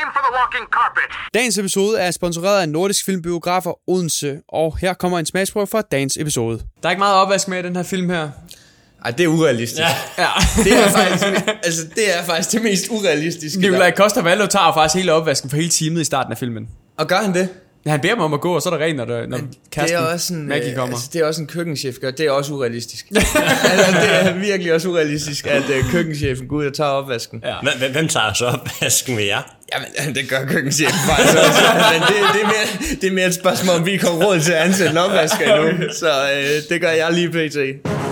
Aim for the walking carpet. Dagens episode er sponsoreret af Nordisk Filmbiografer Odense, og her kommer en smagsprøve fra dagens episode. Der er ikke meget opvask med i den her film her. Ej, det er urealistisk. Ja. Ja. Det er faktisk, altså, det er faktisk det mest urealistiske. Nikolaj Costa Valdo tager faktisk hele opvasken for hele teamet i starten af filmen. Og gør han det? Ja, han beder mig om at gå, og så er der rent, når, der, når det kæresten er også en, Maggie øh, kommer. altså, det er også en køkkenchef gør. Det er også urealistisk. altså, det er virkelig også urealistisk, at uh, køkkenchefen går ud og tager opvasken. Ja. Hvem, hvem tager så opvasken med jer? Jamen, det gør køkkenchefen faktisk også. Men det, det, er mere, det er mere et spørgsmål, om vi kommer råd til at ansætte en opvasker endnu. Så øh, det gør jeg lige pt.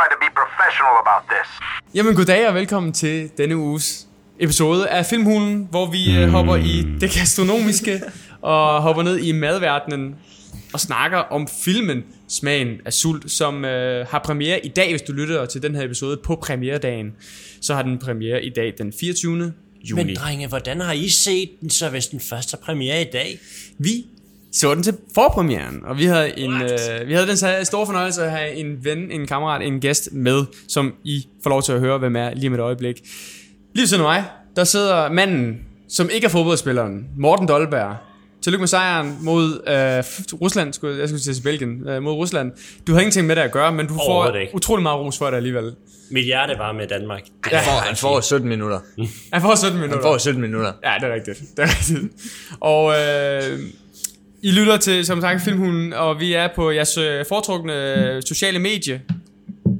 Try to be professional about this. Jamen goddag og velkommen til denne uges episode af Filmhulen, hvor vi øh, hopper i det gastronomiske og hopper ned i madverdenen og snakker om filmen Smagen af Sult, som øh, har premiere i dag, hvis du lytter til den her episode på premieredagen. Så har den premiere i dag den 24. juni. Men drenge, hvordan har I set den så, hvis den først har premiere i dag? Vi så den til forpremieren, og vi havde, en, øh, vi havde den så store fornøjelse at have en ven, en kammerat, en gæst med, som I får lov til at høre, hvem er lige med et øjeblik. Lige siden af mig, der sidder manden, som ikke er fodboldspilleren, Morten Dolberg. Tillykke med sejren mod øh, Rusland, skulle, jeg skulle til Belgien, øh, mod Rusland. Du har ingenting med det at gøre, men du får ikke. utrolig meget ros for det alligevel. Mit hjerte var med Danmark. Det Han får, jeg han får 17 minutter. Han får 17 minutter. Han får 17 minutter. Ja, det er rigtigt. Det er rigtigt. Og øh, I lytter til, som sagt, Filmhulen, og vi er på jeres øh, foretrukne øh, sociale medie.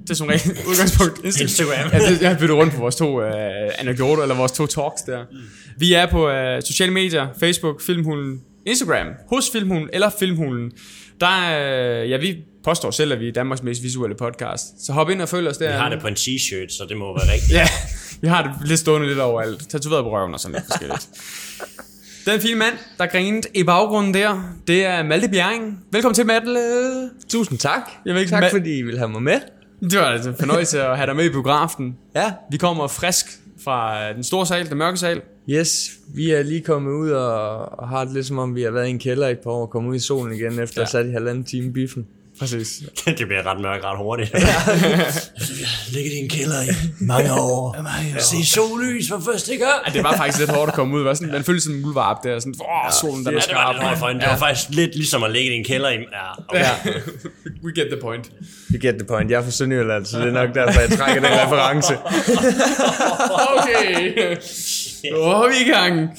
Det er som regel udgangspunkt Instagram. Ja, det, jeg har byttet rundt på vores to øh, anekdoter, eller vores to talks der. Vi er på øh, sociale medier, Facebook, Filmhulen, Instagram, hos Filmhulen eller Filmhulen. Der er, øh, ja, vi påstår selv, at vi er Danmarks mest visuelle podcast. Så hop ind og følg os der. Vi har det på en t-shirt, så det må være rigtigt. Ja, vi har det lidt stående lidt overalt. Tatoveret på røven og sådan lidt forskelligt. Den fine mand, der grinede i baggrunden der, det er Malte Bjerring. Velkommen til, Malte. Tusind tak. Jeg ved ikke, tak Ma- fordi I vil have mig med. Det var altså en fornøjelse at have dig med i biografen. Ja. Vi kommer frisk fra den store sal, den mørke sal. Yes, vi er lige kommet ud og, og har det lidt som om, vi har været i en kælder i et par år og kommet ud i solen igen, efter ja. at have sat i halvanden time biffen. Præcis. det bliver ret mørkt ret hurtigt. Ligger i en kælder i mange år. Se sollys for første gang. Ja, det var faktisk lidt hårdt at komme ud. Var sådan, man følte sådan en muldvarp der. Sådan, åh, solen der Ja, var det var, skarp. det, var, for, det var faktisk lidt ligesom at ligge i en kælder i... Ja, okay. Ja. We get the point. You get the point. Jeg er fra Sønderjylland, så det er nok derfor, jeg trækker den reference. Okay. Nu er vi i gang.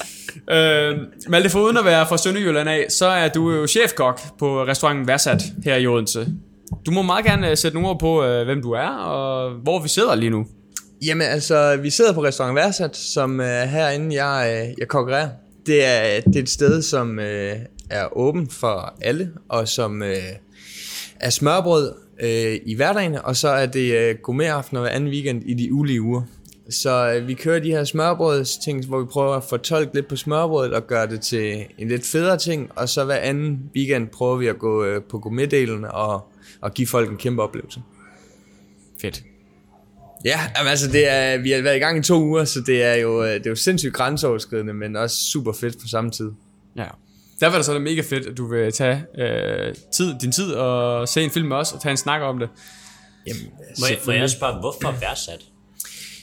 Øh, Malte, for uden at være fra Sønderjylland af, så er du jo chefkok på restauranten Værsat her i Odense. Du må meget gerne øh, sætte nogle ord på, øh, hvem du er, og hvor vi sidder lige nu. Jamen altså, vi sidder på restaurant Værsat, som uh, herinde, jeg, øh, jeg konkurrerer. Det er, det er et sted, som øh, er åben for alle, og som øh, er smørbrød øh, i hverdagen, og så er det uh, gourmetaftener hver anden weekend i de ulige uger. Så uh, vi kører de her smørbrødsting, hvor vi prøver at fortolke lidt på smørbrødet og gøre det til en lidt federe ting, og så hver anden weekend prøver vi at gå uh, på gourmetdelen og, og give folk en kæmpe oplevelse. Fedt. Ja, jamen, altså det er, vi har været i gang i to uger, så det er jo, øh, det er jo sindssygt grænseoverskridende, men også super fedt på samme tid. Ja. Derfor er det så det mega fedt, at du vil tage øh, tid, din tid og se en film med os og tage en snak om det. Jamen, Må, jeg, må jeg spørge, hvorfor værdsat?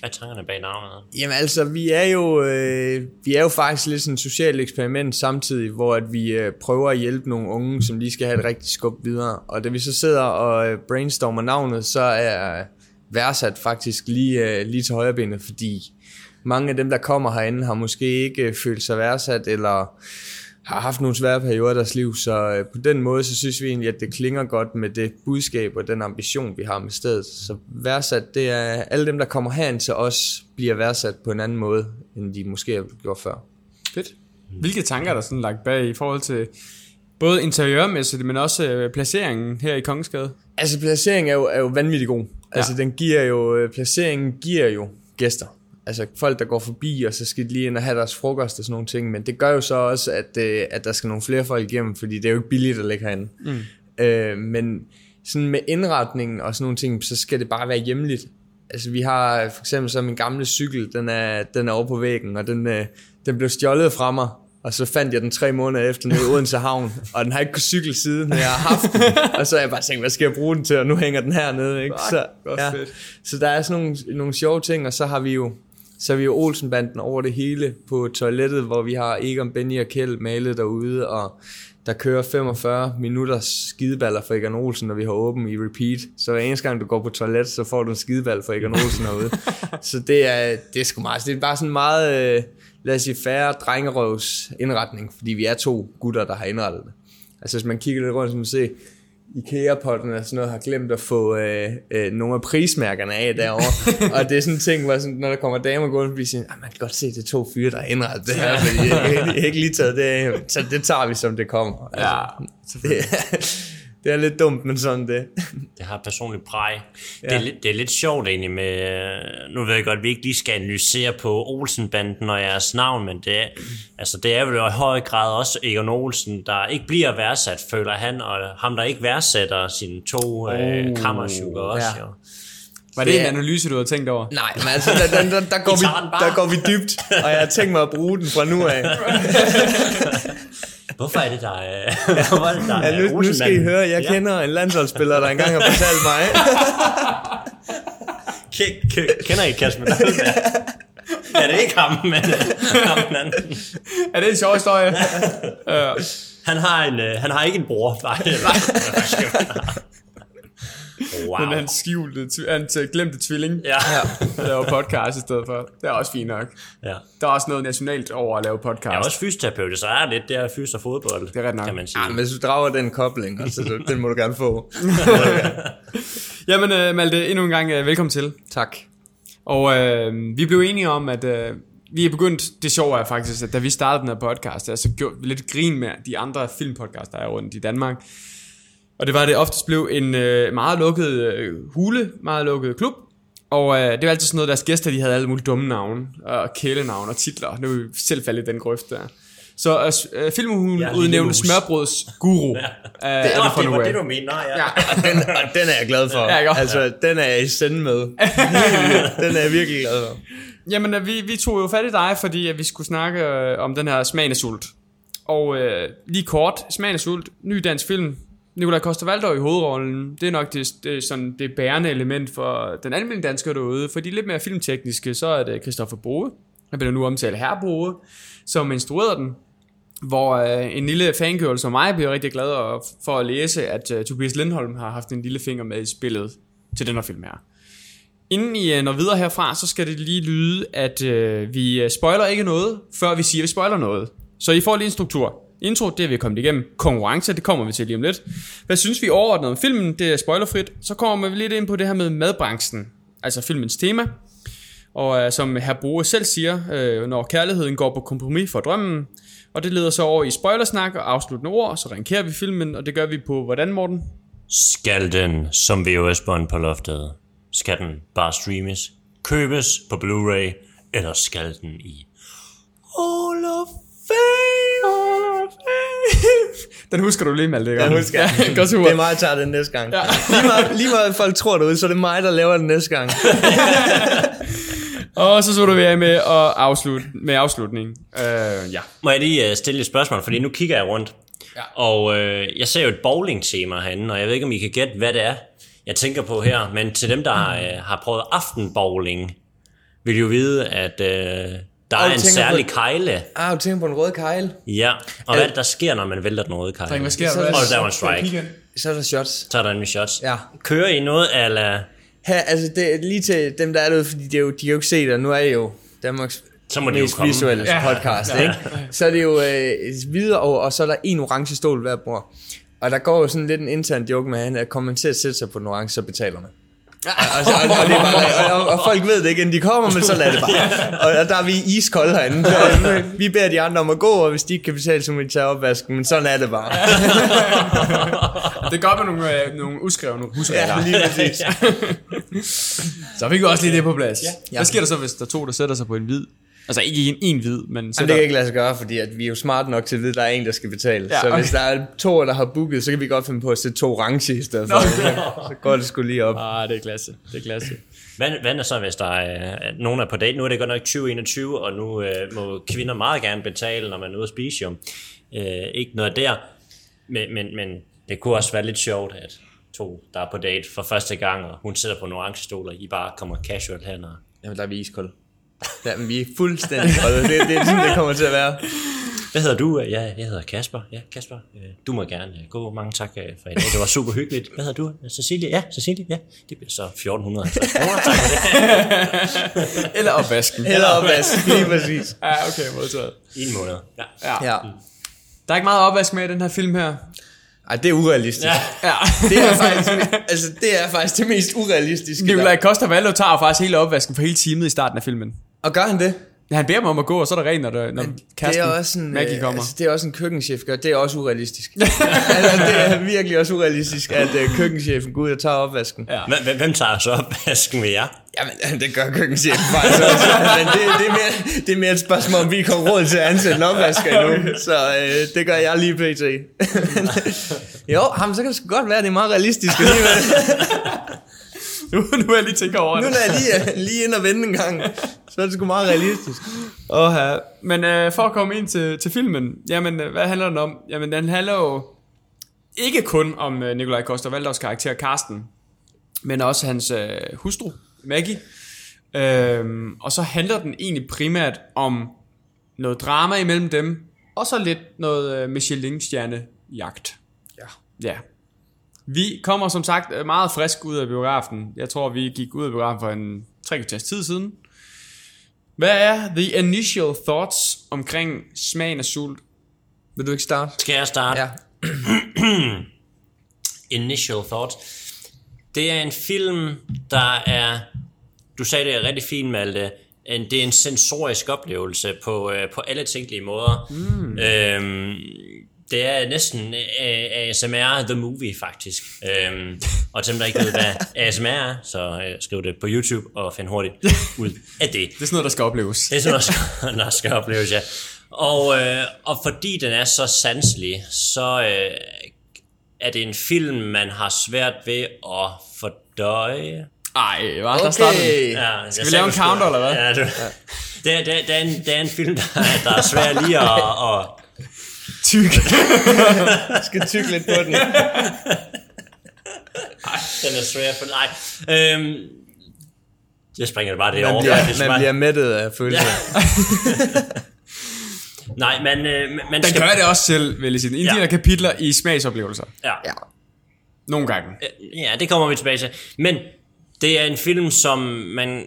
Hvad er tankerne bag navnet? Jamen altså, vi er jo, øh, vi er jo faktisk lidt sådan et socialt eksperiment samtidig, hvor at vi øh, prøver at hjælpe nogle unge, som lige skal have et rigtigt skub videre. Og da vi så sidder og øh, brainstormer navnet, så er værdsat faktisk lige, øh, lige til højrebenet, fordi mange af dem, der kommer herinde, har måske ikke øh, følt sig værdsat, eller har haft nogle svære perioder i deres liv, så øh, på den måde, så synes vi egentlig, at det klinger godt med det budskab og den ambition, vi har med stedet. Så værdsat, det er alle dem, der kommer herind til os, bliver værdsat på en anden måde, end de måske har gjort før. Fedt. Hvilke tanker er der sådan lagt bag i forhold til både interiørmæssigt, men også øh, placeringen her i Kongensgade? Altså placeringen er jo, er jo vanvittig god. Altså den giver jo, øh, placeringen giver jo gæster. Altså folk, der går forbi, og så skal de lige ind og have deres frokost og sådan nogle ting. Men det gør jo så også, at, øh, at der skal nogle flere folk igennem, fordi det er jo ikke billigt at ligge herinde. Mm. Øh, men sådan med indretningen og sådan nogle ting, så skal det bare være hjemligt. Altså vi har for eksempel så min gamle cykel, den er, den er over på væggen, og den, øh, den blev stjålet fra mig Og så fandt jeg den tre måneder efter nede i Odense Havn, og den har ikke kunnet cykle siden, når jeg har haft den. Og så har jeg bare tænkt, hvad skal jeg bruge den til, og nu hænger den hernede, ikke? Så, ja. så der er sådan nogle, nogle sjove ting, og så har vi jo så har vi jo Olsenbanden over det hele på toilettet, hvor vi har Egon, Benny og Kjeld malet derude, og der kører 45 minutters skideballer for Egon Olsen, når vi har åben i repeat. Så hver eneste gang, du går på toilet, så får du en skideball for Egon Olsen herude. så det er, det er sgu meget, det er bare sådan meget, øh, lad os sige, færre drengerøvs indretning, fordi vi er to gutter, der har indrettet det. Altså hvis man kigger lidt rundt, så kan man se, IKEA-potten og sådan noget har glemt at få øh, øh, nogle af prismærkerne af derovre. og det er sådan en ting, hvor sådan, når der kommer damer gående, bliver sådan, "Ah, man kan godt se, det er to fyre, der har indrettet det her, fordi jeg, jeg, jeg, har ikke lige taget det af. Så det tager vi, som det kommer. Ja, Altså, det, er- det er lidt dumt, men sådan det. Det har personligt præg. Det, Ja. er, lidt- det er lidt sjovt egentlig med... øh, Nu ved jeg godt, at vi ikke lige skal analysere på Olsenbanden og jeres navn, men det er, altså, det er vel i høj grad også Egon Olsen, der ikke bliver værdsat, føler han, og ham, der ikke værdsætter sine to oh, øh, kammersugar også. ja. Jo. Var det Det en er- analyse, du havde tænkt over? Nej, men altså, der, der, der, der, går Vi der går vi dybt, og jeg har tænkt mig at bruge den fra nu af. Hvorfor er det, der er, hvorfor er, det, der Ja, er nu, nu skal I høre, jeg Ja. kender en landsholdsspiller, der engang har fortalt mig. Kender I Kasper er det ikke ham, men ham den anden? Er det en sjov historie? Han har, en, øh, han har ikke en bror. Nej, wow. Men hans skjulte, øh, glemte tvilling, Ja. der laver podcast i stedet for. Det er også fint nok. ja. Der er også noget nationalt over at lave podcast. Jeg er også fysioterapeut, så er det lidt det her fys og fodbold, Det er ret nok. kan man sige. Ja, men hvis du drager den kobling, altså, så den må du gerne få. Jamen øh, Malte, endnu en gang øh, velkommen til. Tak. Og øh, vi blev enige om, at øh, vi er begyndt, det sjove er faktisk, at da vi startede den her podcast, der, så gjorde vi lidt grin med de andre filmpodcasts, der er rundt i Danmark. Og det var, det oftest blev en øh, meget lukket øh, hule, meget lukket klub. Og øh, det var altid sådan noget, deres gæster, de havde alle mulige dumme navne, og kælenavne og titler. Nu er vi selv faldet i den grøft der. Så øh, øh, filmhulen Ja, ja, udnævnte smørbrøds guru. Ja. Øh, det, er det var det, du mente. Nej, ja. Ja. Og den, og den er jeg glad for. Ja, godt. altså, den er jeg i sende med. den er jeg virkelig glad for. Jamen, øh, vi, vi tog jo fat i dig, fordi at vi skulle snakke øh, om den her Smagen af Sult. Og øh, lige kort, Smagen af Sult, ny dansk film. Nikolaj Koster i hovedrollen. Det er nok det, det, sådan det bærende element for den almindelige dansker derude. For de lidt mere filmtekniske, så er det Christoffer Boe. Jeg bliver nu omtalt herre Boe, som instruerede den. Hvor øh, en lille fangirl som mig bliver rigtig glad for at læse, at øh, Tobias Lindholm har haft en lille finger med i spillet til den her film her. Inden I øh, når videre herfra, så skal det lige lyde, at øh, vi øh, spoiler ikke noget, før vi siger, at vi spoiler noget. Så I får lige en struktur. Intro, det er vi kommet igennem. Konkurrence, det kommer vi til lige om lidt. Hvad synes vi overordnet om filmen? Det er spoilerfrit. Så kommer vi lidt ind på det her med madbranchen. Altså filmens tema. Og øh, som herr Boe selv siger, øh, når kærligheden går på kompromis for drømmen. Og det leder så over i spoilersnak og afsluttende ord. Så rankerer vi filmen, og det gør vi på hvordan, Morten? Skal den som VHS-bånd på loftet? Skal den bare streames? Købes på Blu-ray? Eller skal den i all of Fame, Hall of Fame. Den husker du lige, Malte, ikke? Den husker jeg. Ja, godt super. Det er mig, der tager den næste gang. Ja. Lige, meget, lige meget, folk tror derude, så er det mig, der laver den næste gang. Og så så du vi af med at afslutte, med afslutning. Uh, ja. Må jeg lige øh, stille et spørgsmål, fordi nu kigger jeg rundt. Ja. Og øh, jeg ser jo et bowling-tema herinde, og jeg ved ikke, om I kan gætte, hvad det er, jeg tænker på her. Men til dem, der øh, har prøvet aftenbowling, vil jo vide, at øh, der Og er en særlig på- kejle. Ah, du tænker på en rød kejl. Ja, og hvad er det, der sker, når man vælter den røde kejle? Dreng, hvad sker Så- der? Og der var en strike. Så er der shots. Så er der en shots. Ja. Kører I noget, eller Her, altså, det er lige til dem, der er derude, fordi de, er jo, de kan jo ikke se det, nu er I jo Danmarks Så må de jo komme. visuelle Ja. podcast, ikke? Så er det jo øh, videre, og, og så er der en orange stol hver bord. Og der går jo sådan lidt en intern joke med, at han er kommer man til at sætte sig på den orange, så betaler man. Og, og, og, og, det er bare, og, og, folk ved det ikke, inden de kommer, men så lad det bare. Og, og der er vi iskolde herinde. Så, vi beder de andre om at gå, og hvis de ikke kan betale, så må de tage opvasken, men sådan er det bare. Det godt med nogle, øh, nogle uskrevne husregler. Ja, lige præcis. Så fik vi også lige det på plads. Ja. Ja. Hvad sker der så, hvis der er to, der sætter sig på en hvid? Altså ikke i en, en hvid, men Men sætter... det kan ikke lade sig gøre, fordi at vi er jo smart nok til at vide, at der er en, der skal betale. Ja, Ja, så okay. hvis der er to, der har booket, så kan vi godt finde på at sætte to orange i stedet for. så går det sgu lige op. Ah, det er klasse. Det er klasse. Hvad, hvad er så, hvis der er nogen er på date? Nu er det godt nok 2021, og nu øh, må kvinder meget gerne betale, når man er ude at spise jo. Øh, ikke noget der. Men, men, men det kunne også være lidt sjovt, at to, der er på date for første gang, og hun sidder på en orange stol, og I bare kommer casual hen og Jamen, der er vi iskolde. Ja, men vi er fuldstændig kolde. Det, det er sådan, det kommer til at være. Hvad hedder du? Ja, jeg hedder Kasper. Ja, Kasper, øh, du må gerne øh, gå. Mange tak øh, for i dag. Det var super hyggeligt. Hvad hedder du? Cecilie? Ja, Cecilie. Ja, det bliver så 1450 kroner. Tak for det. Eller opvasken. Heller opvask, lige præcis. Ja, okay, modtaget. I en måned. Ja. Ja. Ja. Der er ikke meget opvask med i den her film her. Ej, det er urealistisk. ja. Ja. Det er faktisk, altså, det er faktisk det mest urealistiske. Nikolaj Costa Valdo tager faktisk hele opvasken for hele teamet i starten af filmen. Og gør han det? Ja, han beder mig om at gå, og så er der rent, når, der, når det kæresten er også en, Maggie øh, kommer. Altså, det er også en køkkenchef gør. Det er også urealistisk. altså, det er virkelig også urealistisk, at øh, køkkenchefen går ud og tager opvasken. Ja. Hvem, hvem tager så opvasken ved jer? Jamen, det gør køkkenchefen faktisk også. Men det, det, er mere, det er mere et spørgsmål, om vi kommer råd til at ansætte en opvasker endnu. Så øh, det gør jeg lige pt. jo, ham, så kan det sgu godt være, at det er meget realistisk alligevel. Nu, nu er jeg lige tænker over Nu det. når jeg lige, er- lige ind og vende en gang, så er det sgu meget realistisk. Åh, ja. Men øh, for at komme ind til, til filmen, jamen, øh, hvad handler den om? Jamen, den handler jo ikke kun om øh, Nikolaj Koster Valdovs karakter Karsten, men også hans øh, hustru, Maggie. Øhm, og så handler den egentlig primært om noget drama imellem dem, og så lidt noget øh, Michelin-stjerne-jagt. Ja. Ja. Vi kommer som sagt øh, meget frisk ud af biografen. Jeg tror, vi gik ud af biografen for en tre kvarters tid siden. Hvad er the initial thoughts omkring smagen af sult? Vil du ikke starte? Skal jeg starte? Ja. Initial Thoughts. Det er en film, der er... Du sagde det er rigtig fint, Malte. Det er en sensorisk oplevelse på, øh, på alle tænkelige måder. Mm. Øhm, det er næsten øh, ASMR The Movie, faktisk. Øhm, og til dem, der ikke ved, hvad ASMR er, så øh, skriv det på YouTube og find hurtigt ud af det. Det er sådan noget, der skal opleves. Det er sådan noget, der skal, opleves, ja. Og, øh, og fordi den er så sanselig, så øh, er det en film, man har svært ved at fordøje. Ej, hvad? Okay. Der starter den. Ja, Skal vi lave en counter, eller hvad? Ja, du, det, er, det, er, det, er en, det er en film, der, der er svær lige at... at Tyk. skal tykke lidt på den. den er svær for... Nej, øhm, jeg springer det bare det Man over. bliver, faktisk. man bliver mættet af følelser. Nej, men øh, man Den skal... gør det også selv, vil jeg sige. En Ja. ja. kapitler i smagsoplevelser. Ja. Ja. Nogle gange. Ja, det kommer vi tilbage til. Men det er en film, som man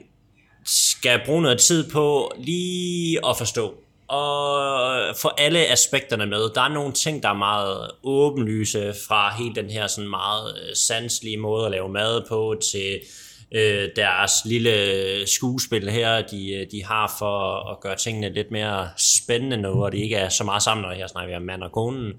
skal bruge noget tid på lige at forstå. Og få alle aspekterne med. Der er nogle ting, der er meget åbenlyse fra hele den her sådan meget øh, sanselige måde at lave mad på til øh, deres lille skuespil her, de, øh, de har for at gøre tingene lidt mere spændende nu, og de ikke er så meget sammen, og her snakker vi om mand og konen.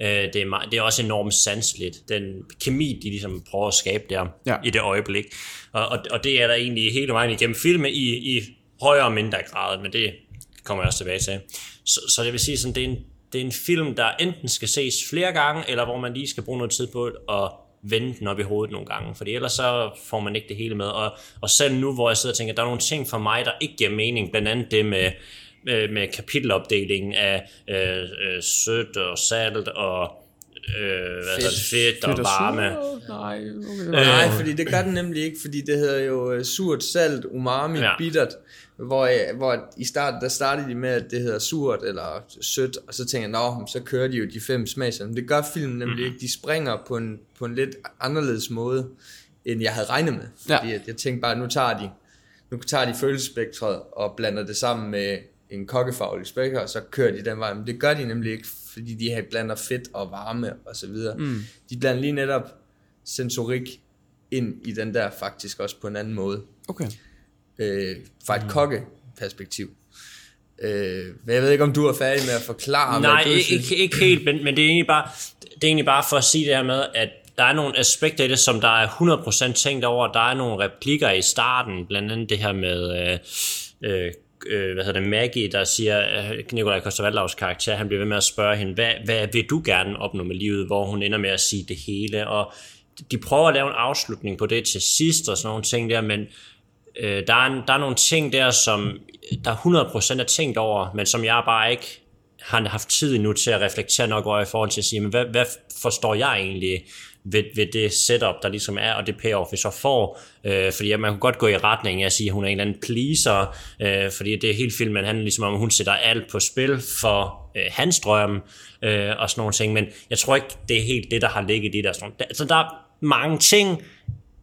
Øh, det, er meget, det er også enormt sanseligt, den kemi, de ligesom prøver at skabe der Ja. i det øjeblik. Og, og, og det er der egentlig hele vejen igennem filmen i, i højere og mindre grad, men det kommer jeg også tilbage til. Så, så det vil sige, sådan, det, er en, det er en film, der enten skal ses flere gange, eller hvor man lige skal bruge noget tid på at vende den op i hovedet nogle gange, fordi ellers så får man ikke det hele med. Og, og selv nu, hvor jeg sidder og tænker, der er nogle ting for mig, der ikke giver mening, blandt andet det med, med, med kapitelopdelingen af øh, øh, sødt og salt og øh, hvad hedder det, fedt og varme. Nej, okay. Øh, Nej, fordi det gør den nemlig ikke, fordi det hedder jo øh, surt, salt, umami, ja. bittert. Hvor, øh, hvor i starten, der startede de med, at det hedder surt eller sødt, og så tænker jeg, nå, så kører de jo de fem smager. Men det gør filmen nemlig Mhm. ikke. De springer på en, på en lidt anderledes måde, end jeg havde regnet med. Ja. Fordi at jeg tænkte bare, nu tager de, nu tager de følelsespektret og blander det sammen med en kokkefaglig spektrum, og så kører de den vej. Men det gør de nemlig ikke, fordi de her blander fedt og varme og så videre. Mm. De blander lige netop sensorik ind i den der faktisk også på en anden måde. Okay. Øh, fra et mm. kokkeperspektiv. Øh, men jeg ved ikke, om du er færdig med at forklare, Nej, hvad du ikke, synes. ikke, ikke helt, men, men det, er egentlig bare, det er egentlig bare for at sige det her med, at der er nogle aspekter i det, som der er 100% tænkt over. Der er nogle replikker i starten, blandt andet det her med øh, øh, øh, hvad hedder det, Maggie, der siger, øh, Nikolaj Koster karakter, han bliver ved med at spørge hende, hvad, hvad vil du gerne opnå med livet, hvor hun ender med at sige det hele, og de prøver at lave en afslutning på det til sidst, og sådan nogle ting der, men øh, der, er en, der er nogle ting der, som der 100% er tænkt over, men som jeg bare ikke har haft tid nu til at reflektere nok over i forhold til at sige, men hvad, hvad forstår jeg egentlig ved, ved det setup, der ligesom er, og det payoff, vi så får. Øh, fordi at man kunne godt gå i retning af at sige, at hun er en eller anden pleaser, øh, fordi det er hele filmen handler ligesom om, at hun sætter alt på spil for øh, hans drøm, øh, og sådan nogle ting, men jeg tror ikke, det er helt det, der har ligget i der. Sådan, altså, der er mange ting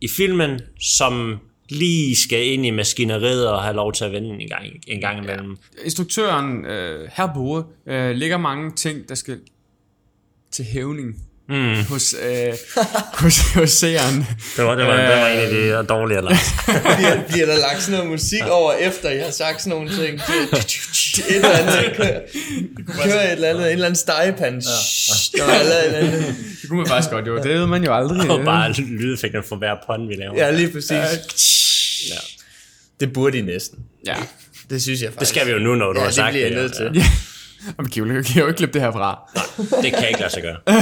i filmen, som lige skal ind i maskineriet og have lov til at vende en gang, en gang imellem. Ja. Instruktøren, øh, her Bode, øh, lægger mange ting, der skal til hævning mm. hos, øh, hos, hos seeren. Det var, det var, det var en af de dårlige lagt. bliver, bliver der lagt sådan noget musik over, efter jeg har sagt sådan nogle ting? Et eller andet, kører, kører et eller andet, en eller anden stegepand. Ja. Ja. Det kunne man faktisk godt, jo. Det ved man jo aldrig. Og bare lydeffekten for hver pond, vi laver. Ja, lige præcis. Ja. Det burde de næsten. Ja. Det synes jeg faktisk. Det skal vi jo nu, når du ja, har sagt det. det. bliver jeg nødt til. Ja. Jamen, kan jo, kan jo ikke klippe det her fra. Nej, det kan jeg ikke lade sig gøre.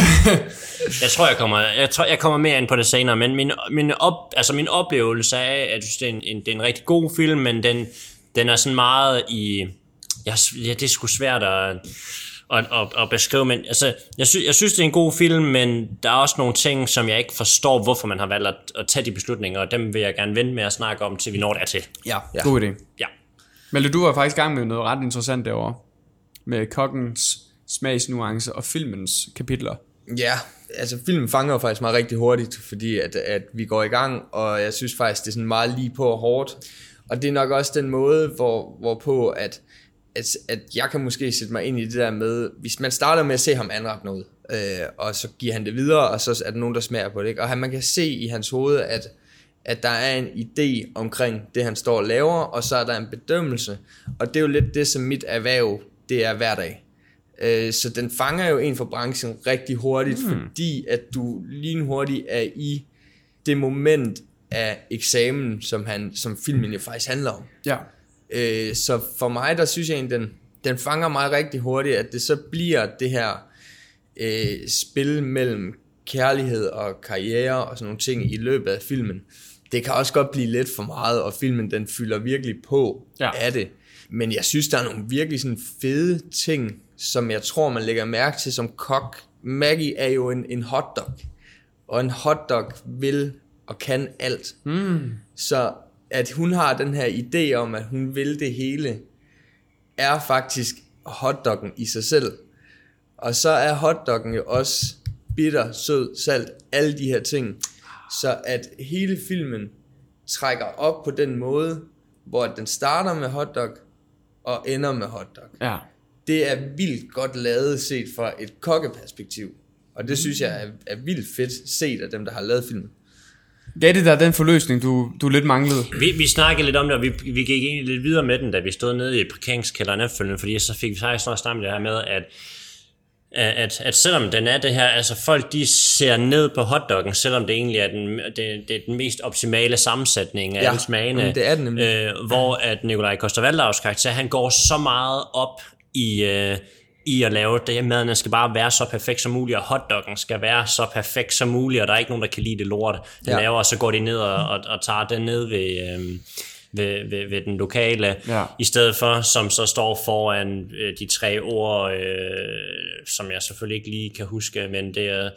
Jeg tror, jeg kommer, jeg, tror, jeg kommer mere ind på det senere, men min, min, op, altså min oplevelse er, at jeg det er, en, en, det er en rigtig god film, men den, den er sådan meget i... Ja, ja det er sgu svært at, at, at, at beskrive, men altså, jeg, sy, jeg synes, det er en god film, men der er også nogle ting, som jeg ikke forstår, hvorfor man har valgt at, at tage de beslutninger, og dem vil jeg gerne vente med at snakke om, til vi når dertil. Ja, ja. god idé. Ja. Men du var faktisk gang med noget ret interessant derovre med kokkens smagsnuancer og filmens kapitler. Ja, altså filmen fanger jo faktisk mig rigtig hurtigt, fordi at, at vi går i gang, og jeg synes faktisk, det er sådan meget lige på og hårdt. Og det er nok også den måde, hvor, hvorpå at, at, at jeg kan måske sætte mig ind i det der med, hvis man starter med at se ham anrette noget, øh, og så giver han det videre, og så er der nogen, der smager på det. Ikke? Og man kan se i hans hoved, at, at der er en idé omkring det, han står og laver, og så er der en bedømmelse. Og det er jo lidt det, som mit erhverv det er hver dag. Øh, så den fanger jo en for branchen rigtig hurtigt, mm. fordi at du lige hurtigt er i det moment af eksamen, som, han, som filmen jo faktisk handler om. Ja. Øh, så for mig, der synes jeg, at den, den fanger mig rigtig hurtigt, at det så bliver det her øh, spil mellem kærlighed og karriere og sådan nogle ting i løbet af filmen. Det kan også godt blive lidt for meget, og filmen den fylder virkelig på ja. af det. Men jeg synes, der er nogle virkelig sådan fede ting, som jeg tror, man lægger mærke til som kok. Maggie er jo en, en hotdog, og en hotdog vil og kan alt. Mm. Så at hun har den her idé om, at hun vil det hele, er faktisk hotdoggen i sig selv. Og så er hotdoggen jo også bitter, sød, salt, alle de her ting. Så at hele filmen trækker op på den måde, hvor den starter med hotdog, og ender med hotdog. Ja. Det er vildt godt lavet set fra et kokkeperspektiv. Og det synes jeg er, er vildt fedt set af dem, der har lavet filmen. Ja, det der den forløsning, du, du lidt manglede. Vi, vi snakkede lidt om det, og vi, vi gik egentlig lidt videre med den, da vi stod nede i parkeringskælderen efterfølgende, fordi så fik vi faktisk snart snakket det her med, at at, at selvom den er det her, altså folk de ser ned på hotdoggen, selvom det egentlig er den, det, det er den mest optimale sammensætning af ja, alle smagene. det er den nemlig. Øh, hvor at Nikolaj Koster karakter, han går så meget op i, øh, i at lave det, maden skal bare være så perfekt som muligt, og hotdoggen skal være så perfekt som muligt, og der er ikke nogen, der kan lide det lort, den ja. laver, og så går de ned og, og, og tager den ned ved... Øh, ved, ved, ved den lokale, ja. i stedet for, som så står foran øh, de tre ord, øh, som jeg selvfølgelig ikke lige kan huske, men det er,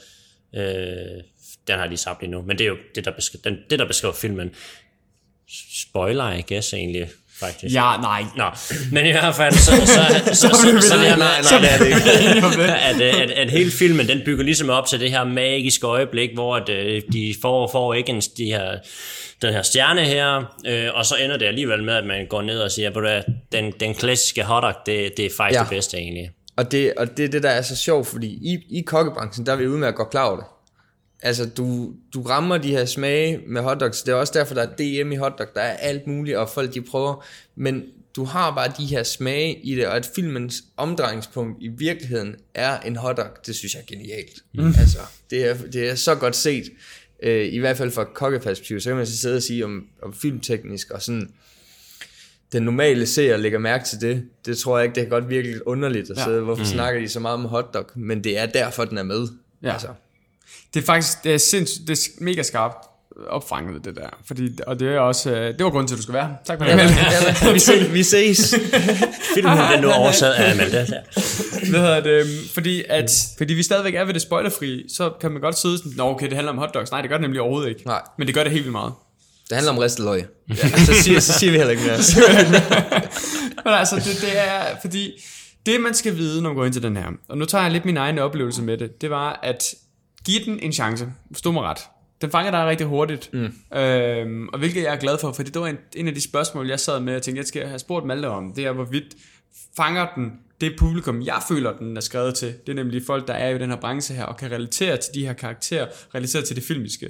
øh, den har jeg lige sagt lige nu, men det er jo det, der beskriver, den, det, der beskriver filmen. Spoiler, I guess, egentlig faktisk. Ja, nej. Nå, men i hvert fald, så, så, så, så, så, så, så, nej, nej, det er det ikke. at, at, at hele filmen, den bygger ligesom op til det her magiske øjeblik, hvor at, øh, de får, får ikke en, de her den her stjerne her, øh, og så ender det alligevel med, at man går ned og siger, at den, den klassiske hotdog, det, det er faktisk ja. det bedste egentlig. Og det, og det er det, der er så sjovt, fordi i, i kokkebranchen, der er vi ude med at gå klar over det. Altså, du, du rammer de her smage med hotdogs. Det er også derfor, der er DM i hotdog. Der er alt muligt, og folk de prøver. Men du har bare de her smage i det, og at filmens omdrejningspunkt i virkeligheden er en hotdog, det synes jeg er genialt. Mm. Altså, det er, det er så godt set øh, i hvert fald fra kokkeperspektiv, så kan man så sidde og sige om, om filmteknisk og sådan, den normale seer lægger mærke til det. Det tror jeg ikke, det kan godt virke lidt underligt at Ja. sidde. Hvorfor mm. snakker de så meget om hotdog? Men det er derfor, den er med. Ja. Altså. Det er faktisk det er sindssygt, det er mega skarpt opfanget, det der. Fordi, og det er også, øh, det var grunden til, at du skal være. Tak for det. Ja, vi, ses, vi ses. Filmen er nu oversat af Amanda. Der. Hvad hedder det? Fordi, at, fordi vi stadigvæk er ved det spoilerfri, så kan man godt sidde sådan, Nå okay, det handler om hotdogs. Nej, det gør det nemlig overhovedet ikke. Nej. Men det gør det helt vildt meget. Det handler om risteløg. Ja. Så, siger, så siger vi heller ikke mere. Men altså, det, det er, fordi det man skal vide, når man går ind til den her, og nu tager jeg lidt min egen oplevelse med det, det var at give den en chance. Forstå mig ret. Den fanger dig rigtig hurtigt. Mm. Øhm, og hvilket jeg er glad for, for det var en, en af de spørgsmål, jeg sad med og tænkte, jeg skal have spurgt Malte om, det er, hvorvidt fanger den det publikum, jeg føler, den er skrevet til. Det er nemlig folk, der er i den her branche her, og kan relatere til de her karakterer, relatere til det filmiske.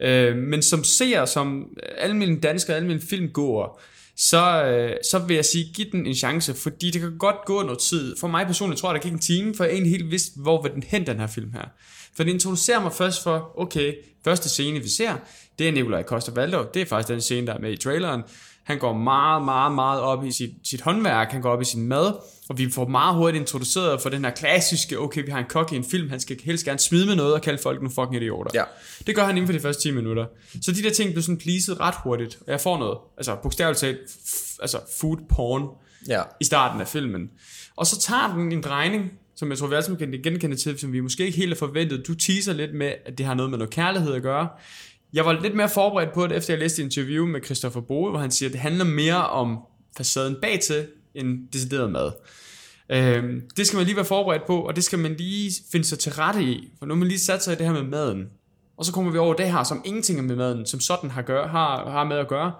Øh, men som ser, som almindelige danskere, almindelige filmgåere, så, øh, så vil jeg sige, giv den en chance, fordi det kan godt gå noget tid. For mig personligt tror jeg, der gik en time, for jeg egentlig helt vidste, hvor vil den hen, den her film her. For det introducerer mig først for, okay, første scene vi ser, det er Nikolaj Costa Valdov, det er faktisk den scene, der er med i traileren. Han går meget, meget, meget op i sit, sit håndværk, han går op i sin mad, og vi får meget hurtigt introduceret for den her klassiske, okay, vi har en kok i en film, han skal helst gerne smide med noget og kalde folk nogle fucking idioter. Ja. Det gør han inden for de første 10 minutter. Så de der ting bliver sådan pleaset ret hurtigt, og jeg får noget, altså bogstaveligt talt, altså food porn Ja. i starten af filmen. Og så tager den en drejning, som jeg tror, vi alle sammen kan genkende til, som vi måske ikke helt har forventet. Du teaser lidt med, at det har noget med noget kærlighed at gøre. Jeg var lidt mere forberedt på det, efter jeg læste et interview med Christoffer Boe, hvor han siger, at det handler mere om facaden bag til, end decideret mad. Øhm, det skal man lige være forberedt på, og det skal man lige finde sig til rette i, for nu har man lige sat sig i det her med maden. Og så kommer vi over det her, som ingenting med maden, som sådan har, gør, har, har med at gøre.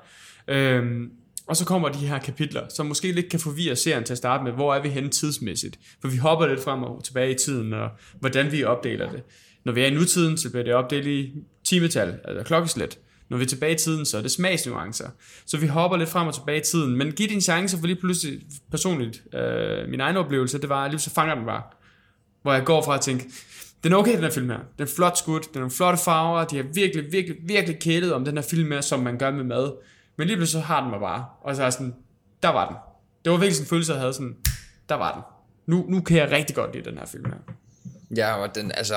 Øhm, og så kommer de her kapitler, som måske lidt kan forvirre serien til at starte med, hvor er vi henne tidsmæssigt. For vi hopper lidt frem og tilbage i tiden, og hvordan vi opdeler det. Når vi er i nutiden, så bliver det opdelt i timetal, altså klokkeslæt. Når vi er tilbage i tiden, så er det smagsnuancer. Så vi hopper lidt frem og tilbage i tiden. Men giv din chance, for lige pludselig personligt, øh, min egen oplevelse, det var, at lige så fanger den bare. Hvor jeg går fra at tænke, den er okay, den her film her. Den er flot skudt, den er nogle flotte farver, de har virkelig, virkelig, virkelig kælet om den her film her, som man gør med mad. Men lige pludselig så har den mig bare. Og så er sådan, der var den. Det var virkelig sådan en følelse, jeg havde sådan, der var den. Nu, nu kan jeg rigtig godt lide den her film her. Ja, og den, altså,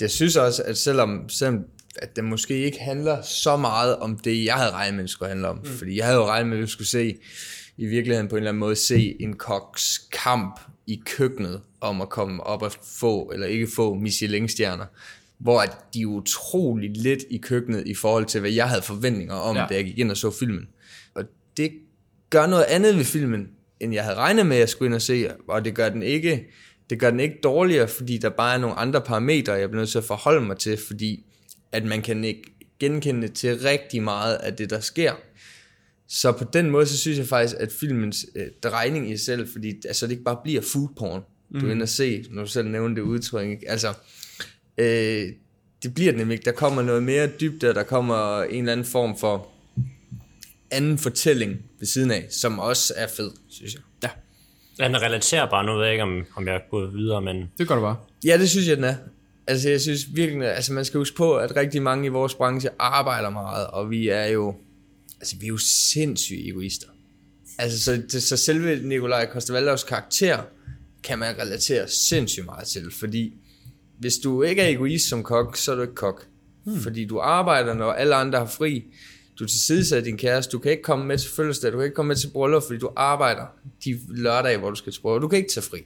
jeg synes også, at selvom, selvom at den måske ikke handler så meget om det, jeg havde regnet med, det skulle handle om. Mm. Fordi jeg havde jo regnet med, at vi skulle se, i virkeligheden på en eller anden måde, se en koks kamp i køkkenet om at komme op og få, eller ikke få, Michelin-stjerner. Hvor at de er utrolig lidt i køkkenet i forhold til, hvad jeg havde forventninger om, Ja. da jeg gik ind og så filmen. Og det gør noget andet ved filmen, end jeg havde regnet med, at jeg skulle ind og se, og det gør den ikke, det gør den ikke dårligere, fordi der bare er nogle andre parametre, jeg bliver nødt til at forholde mig til, fordi at man kan ikke genkende til rigtig meget af det, der sker. Så på den måde, så synes jeg faktisk, at filmens øh, drejning i sig selv, fordi altså, det ikke bare bliver food porn, du er inde og se, når du selv nævner det udtryk, ikke? altså, øh, det bliver det nemlig ikke. Der kommer noget mere dybde, og der kommer en eller anden form for anden fortælling ved siden af, som også er fed, synes jeg. Ja, Den er relaterbar, nu ved jeg ikke, om, om jeg er gået videre, men det gør du bare. Ja, det synes jeg, den er. Altså, jeg synes virkelig, altså man skal huske på, at rigtig mange i vores branche arbejder meget, og vi er jo, altså vi er jo sindssyge egoister. Altså, så, det, så selve Nikolaj Kostervaldovs karakter kan man relatere sindssygt meget til, fordi hvis du ikke er egoist som kok, så er du ikke kok. Hmm. Fordi du arbejder, når alle andre har fri. Du tilsidesætter din kæreste. Du kan ikke komme med til fødselsdag. Du kan ikke komme med til bryllup, fordi du arbejder de lørdage, hvor du skal til bryllup. Du kan ikke tage fri.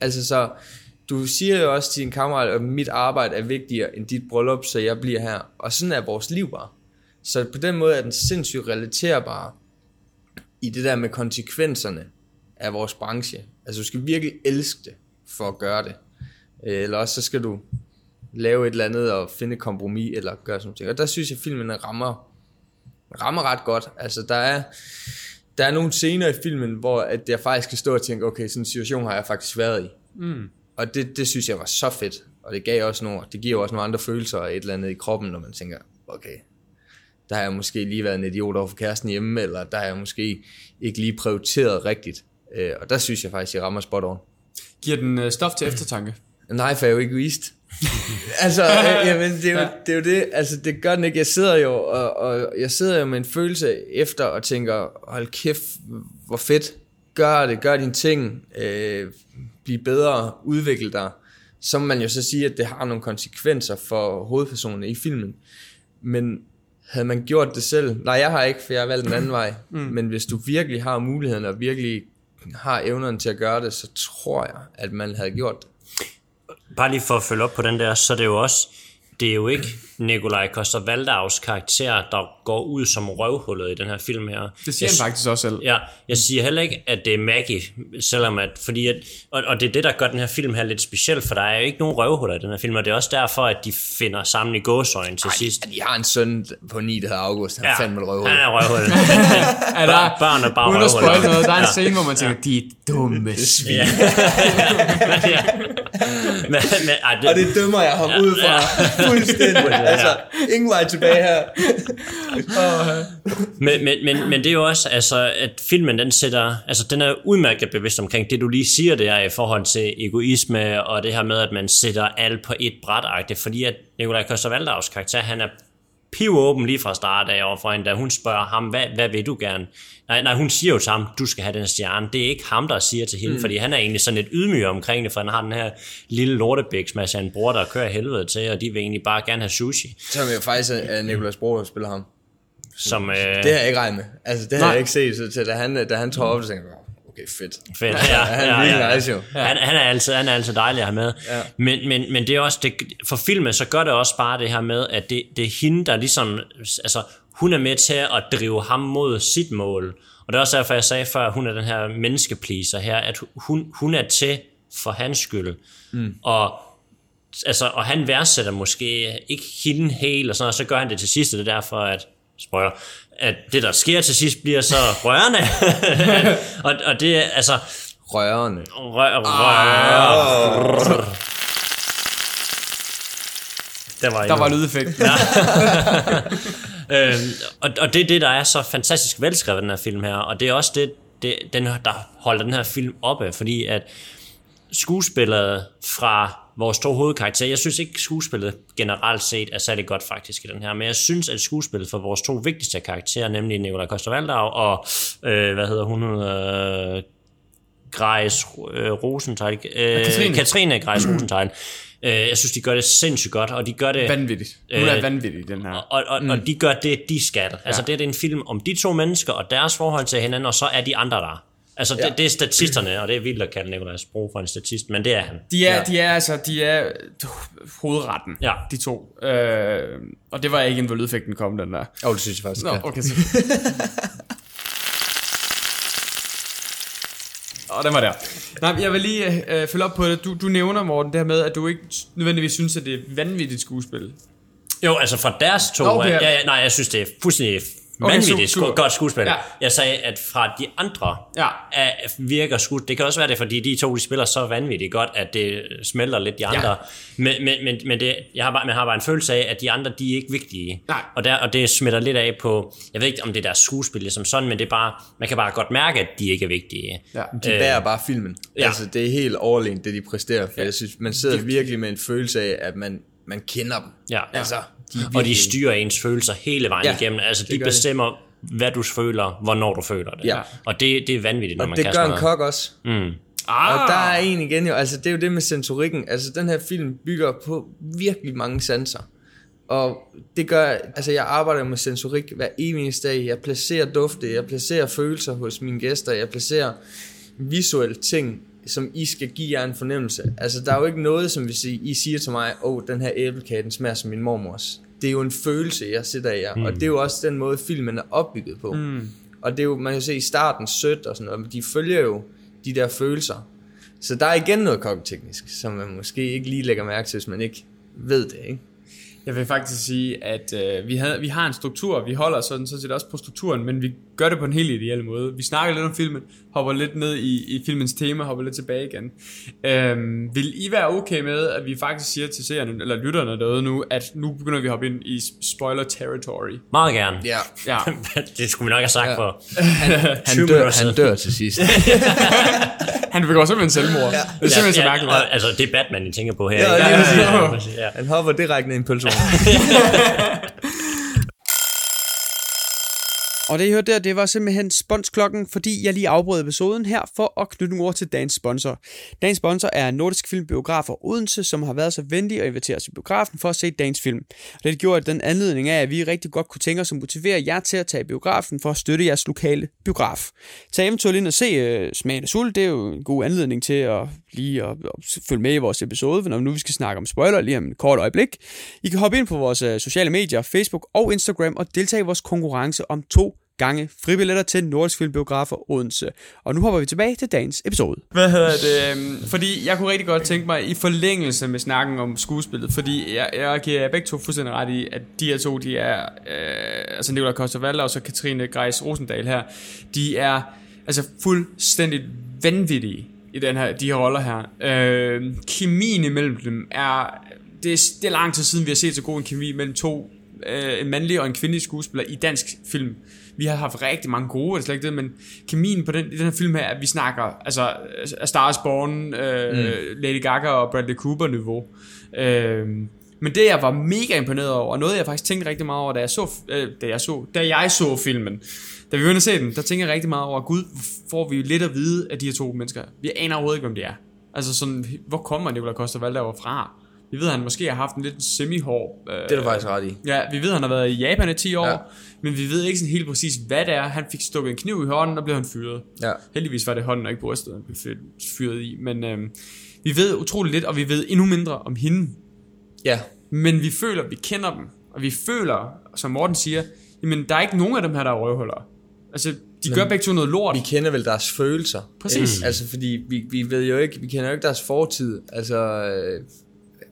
Altså så, du siger jo også til din kammerat, at mit arbejde er vigtigere end dit bryllup, så jeg bliver her. Og sådan er vores liv bare. Så på den måde er den sindssygt relaterbar i det der med konsekvenserne af vores branche. Altså du skal virkelig elske det for at gøre det. Øh, Eller også så skal du lave et eller andet og finde et kompromis eller gøre sådan noget. Og der synes jeg, at filmen rammer, rammer ret godt. Altså der er, der er nogle scener i filmen, hvor at jeg faktisk kan stå og tænke, okay, sådan en situation har jeg faktisk været i. Mm. Og det, det synes jeg var så fedt. Og det gav også nogle, det giver også nogle andre følelser et eller andet i kroppen, når man tænker, okay, der har jeg måske lige været en idiot over for kæresten hjemme, eller der har jeg måske ikke lige prioriteret rigtigt. Øh, og der synes jeg faktisk, jeg rammer spot on. Giver den øh, stof til eftertanke? Nej, for jeg er jo egoist. altså, øh, jamen, det, er jo, det er jo det, altså det gør den ikke. Jeg sidder jo, og, og jeg sidder jo med en følelse efter og tænker, hold kæft, hvor fedt, gør det, gør dine ting, øh, bliv bedre, udvikle dig. Så må man jo så sige, at det har nogle konsekvenser for hovedpersonerne i filmen. Men havde man gjort det selv, nej jeg har ikke, for jeg har valgt en anden vej, mm. men hvis du virkelig har muligheden og virkelig har evnerne til at gøre det, så tror jeg, at man havde gjort det. Bare lige for at følge op på den der, så er det jo også, det er jo ikke Nikolaj Koster Valdavs karakter, der går ud som røvhullet i den her film her. Det siger jeg, han faktisk også selv. Ja, jeg siger heller ikke, at det er Maggie, selvom at, fordi at, og, og det er det, der gør den her film her lidt speciel, for der er jo ikke nogen røvhuller i den her film, og det er også derfor, at de finder sammen i gåsøjen til Ej, sidst. De har en søn på 9, der hedder August, han ja, er fandme røvhul. Han er røvhul. Er der, Børn er bare uden at røvhuller. noget, der er en scene, hvor man tænker, de er dumme svin. Ja. ja. Men, men, ej, det, Og det dømmer jeg ham ud fra. Fuldstændig. Altså, ingen vej tilbage her. Men, men, men, men det er jo også, altså, at filmen den sætter, altså den er udmærket bevidst omkring det, du lige siger der i forhold til egoisme, og det her med, at man sætter alt på et bræt fordi at Nikolaj Koster karakter, han er pivåben lige fra start af overfor hende, da hun spørger ham, hvad, hvad vil du gerne? Nej, nej, hun siger jo til ham, du skal have den stjerne. Det er ikke ham, der siger til hende, mm. fordi han er egentlig sådan lidt ydmyg omkring det, for han har den her lille lortebæks med sin bror, der kører helvede til, og de vil egentlig bare gerne have sushi. Som jo faktisk er Nicolas Bror, der spiller ham. Som, øh, Det har jeg ikke regnet med. Altså, det har Nej. jeg ikke set, så til, da han, da han tog op, så tænkte jeg, okay, fedt. Fedt, ja, Han er virkelig nice jo. Han, han, er altid, han er altid dejlig at have med. Ja. Men, men, men det er også, det, for filmen, så gør det også bare det her med, at det, det er hende, der ligesom, altså, hun er med til at drive ham mod sit mål. Og det er også derfor, jeg sagde før, at hun er den her menneskepleaser her, at hun, hun er til for hans skyld. Mm. Og altså, og han værdsætter måske ikke hende helt, og sådan, og så gør han det til sidst, og det er derfor, at, spoiler, at det, der sker til sidst, bliver så rørende. og, og det er, altså, Rørende. Rør, rør. Der var, Der var lydeffekt. øhm, og, og det er det, der er så fantastisk velskrevet den her film her, og det er også det, det den, der holder den her film oppe, fordi at skuespillet fra vores to hovedkarakterer, jeg synes ikke skuespillet generelt set er særlig godt faktisk i den her, men jeg synes at skuespillet for vores to vigtigste karakterer, nemlig Nikolaj koster og øh, hvad hedder hun, øh, Grejs øh, Rosenthal, øh, Katrine. Katrine Grejs Rosenthal, øh, jeg synes de gør det sindssygt godt, og de gør det Vanvittigt. Hun er Øh, vanvittig, den her. og, og, mm. og de gør det, de skal. Altså, det er en film om de to mennesker og deres forhold til hinanden, og så er de andre der. Altså, det, Ja. det er statisterne, og det er vildt at kalde Nikolajs Bro for en statist, men det er han. De er, Ja. de er altså, de er hovedretten, Ja. de to. Øh, og det var ikke en, hvor lydeffekten kom, den der. Åh, oh, det synes jeg faktisk. Nå, ja. okay. Så. Og den var der. Nej, jeg vil lige øh, følge op på det. Du, du nævner, Morten, det her med, at du ikke nødvendigvis synes, at det er vanvittigt skuespil. Jo, altså fra deres to, Nå, okay. okay. ja, ja, nej, jeg synes, det er fuldstændig Okay, vanvittigt sku- godt skuespil. Ja. Jeg sagde, at fra de andre Ja. er, virker skud. Det kan også være det, fordi de to de spiller så vanvittigt godt, at det smelter lidt de andre. Men, men, men, men det, jeg har bare, man har bare en følelse af, at de andre, de er ikke vigtige. Nej. Og, der, og det smitter lidt af på, jeg ved ikke, om det er deres skuespil som sådan, men det er bare, man kan bare godt mærke, at de ikke er vigtige. Ja. De bærer bare filmen. ja. Ja. Altså, det er helt overlegent, det de præsterer. For ja. jeg synes, man sidder virkelig med en følelse af, at man, man kender dem. Ja. Altså, de er Og de virkelig- styrer ens følelser hele vejen Ja, igennem. Altså, det de gør bestemmer, hvad du føler, hvornår du føler det. Ja. Og det, det er vanvittigt, når Og man det kan gør sådan en kok også. Mm. Ah, Og der er en igen jo, altså det er jo det med sensorikken. Altså den her film bygger på virkelig mange sanser. Og det gør, altså jeg arbejder med sensorik hver eneste dag. Jeg placerer dufte, jeg placerer følelser hos mine gæster, jeg placerer visuelle ting, som I skal give jer en fornemmelse. Altså der er jo ikke noget, som hvis I, I siger til mig, åh, oh, den her æblekage, den smager som min mormors. Det er jo en følelse, jeg sætter i jer. Mm. Og det er jo også den måde, filmen er opbygget på. Mm. Og det er jo, man kan se i starten sødt og sådan noget, men de følger jo de der følelser. Så der er igen noget kokketeknisk, som man måske ikke lige lægger mærke til, hvis man ikke ved det, ikke? Jeg vil faktisk sige, at øh, vi, havde, vi har en struktur, vi holder sådan, sådan set også på strukturen, men vi gør det på en helt ideel måde. Vi snakker lidt om filmen, hopper lidt ned i, i filmens tema, hopper lidt tilbage igen. Øhm, vil I være okay med, at vi faktisk siger til seerne, eller lytterne derude nu, at nu begynder vi at hoppe ind i spoiler territory? Meget gerne. Ja. Ja, det skulle vi nok have sagt Ja. for Han, 20 dør, han dør til sidst. Han begår simpelthen selvmord. Ja. Det er simpelthen så mærkeligt. og, altså, det er Batman, I tænker på her. Ja, præcis. Ja, præcis, ja. Han hopper direkte ned i en pølsevogn. Og det I hørte der, det var simpelthen sponsklokken, fordi jeg lige afbrød episoden her for at knytte nogle ord til dagens sponsor. Dagens sponsor er Nordisk Film Biografer Odense, som har været så venlig at invitere os i biografen for at se dagens film. Og det gjorde den anledning af, at vi rigtig godt kunne tænke os at motivere jer til at tage biografen for at støtte jeres lokale biograf. Tag eventuelt ind og se uh, Smagen af Sult, det er jo en god anledning til at lige at, at følge med i vores episode, for når nu vi skal snakke om spoiler lige om et kort øjeblik. I kan hoppe ind på vores uh, sociale medier, Facebook og Instagram og deltage i vores konkurrence om to gange fribilletter til Nordisk Filmbiografer Odense. Og nu hopper vi tilbage til dagens episode. Hvad hedder det? Øhm, fordi jeg kunne rigtig godt tænke mig i forlængelse med snakken om skuespillet, fordi jeg, jeg giver begge to fuldstændig ret i, at de her to, de er, øh, altså Nicolai Koster og så Katrine Greis Rosendal her, de er altså fuldstændig vanvittige i den her, de her roller her. Øh, kemien imellem dem er, det er, det er lang tid siden, vi har set så god en kemi mellem to, øh, en mandlig og en kvindelig skuespiller i dansk film. Vi har haft rigtig mange gode, det er slet ikke det, men kemien på den, i den her film her, at vi snakker, altså A Star is Born, øh, mm. Lady Gaga og Bradley Cooper niveau. Øh, men det jeg var mega imponeret over, og noget jeg faktisk tænkte rigtig meget over, da jeg så, øh, da jeg så, da jeg så filmen, da vi begyndte at se den, der tænkte jeg rigtig meget over, gud, får vi lidt at vide af de her to mennesker. Vi aner overhovedet ikke, hvem de er. Altså sådan, hvor kommer Nicolai Coster Valdauer fra? Vi ved, at han måske har haft en lidt semi-hård... Øh, Det er du faktisk ret i. Ja, vi ved, at han har været i Japan i 10 år, Ja. men vi ved ikke sådan helt præcis, hvad det er. Han fik stukket en kniv i hånden, og blev han fyret. Ja. Heldigvis var det hånden og ikke brystet, han blev fyret- i. Men øhm, vi ved utroligt lidt, og vi ved endnu mindre om hende. Ja. Men vi føler, at vi kender dem. Og vi føler, som Morten siger, jamen der er ikke nogen af dem her, der er røvhuller. Altså, de gør begge to noget lort. Vi kender vel deres følelser. Præcis. Ikke? Altså, fordi vi, vi ved jo ikke, vi kender jo ikke deres fortid, altså øh,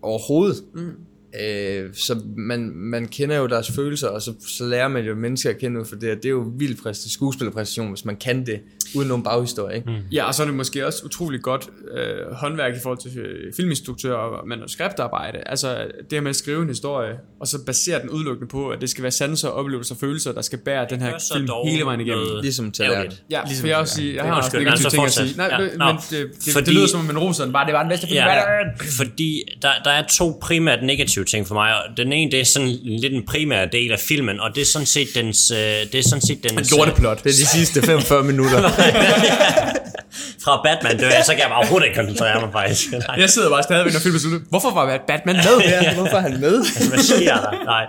overhovedet. Mm. Øh, så man, man kender jo deres følelser, og så, så lærer man jo mennesker at kende ud for det, og det er jo vildt præst, skuespillerpræstation, hvis man kan det, uden nogen baghistorie. Ikke? Mm. Ja, og så er det måske også utrolig godt øh, håndværk i forhold til øh, filminstruktør og manuskriptarbejde. Altså det her med at skrive en historie, og så basere den udelukkende på, at det skal være sanser, oplevelser og følelser, der skal bære den her film hele vejen igennem. noget Ligesom til. Ja, ligesom, for jeg, også sige, jeg har også negative altså, ting at sige. Nej, Ja, men det, det, fordi- det, lyder som om en roser den bare, det var den bedste film. Ja, Ja. fordi der, der er to primært negative ting for mig. og Den ene, det er sådan lidt en primær del af filmen, og det er sådan set dens... øh, Det er sådan set dens Lorteplot. Det er de sidste 45 minutter. fra Batman dør jeg, så kan jeg bare overhovedet ikke koncentrere mig faktisk. Nej. Jeg sidder bare stadigvæk, når filmen slutter. Hvorfor var Batman med? ja, hvorfor er han med? Hvad sker der? Nej,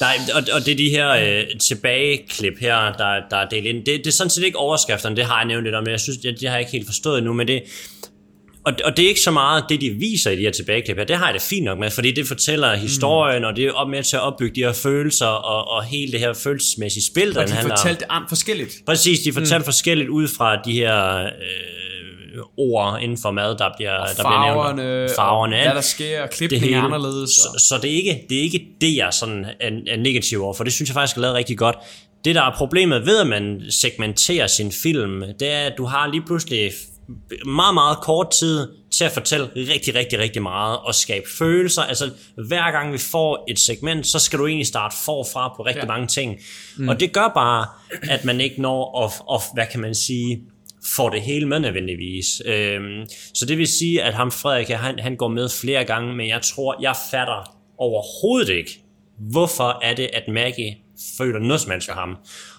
Nej og, og det er de her øh, tilbageklip her, der, der er delt ind. Det, det er sådan set ikke overskrifterne, det har jeg nævnt lidt om, men jeg synes, det, det har jeg ikke helt forstået endnu, men det, og, og det er ikke så meget det, de viser i de her tilbageklip her. Det har jeg det fint nok med, fordi det fortæller historien, og det er op med til at opbygge de her følelser, og, og hele det her følelsesmæssige spil, der Og de handler om. fortalte an forskelligt. Præcis, de fortalte mm. forskelligt ud fra de her øh, ord inden for mad, der bliver, der bliver Farverne, nævnt. Farverne, og hvad der sker, og klipning er anderledes. Og... Så, så det, er ikke, det er ikke det, jeg sådan er, er negativ over, for det synes jeg faktisk er lavet rigtig godt. Det, der er problemet ved, at man segmenterer sin film, det er, at du har lige pludselig meget, meget kort tid til at fortælle rigtig, rigtig, rigtig meget og skabe følelser. Altså, hver gang vi får et segment, så skal du egentlig starte forfra på rigtig ja. Mange ting. Mm. Og det gør bare, at man ikke når at, at, hvad kan man sige, får det hele med nødvendigvis. Øhm, så det vil sige, at ham Frederik, han, han går med flere gange, men jeg tror, jeg fatter overhovedet ikke, hvorfor er det, at Maggie føler noget som helst for ham.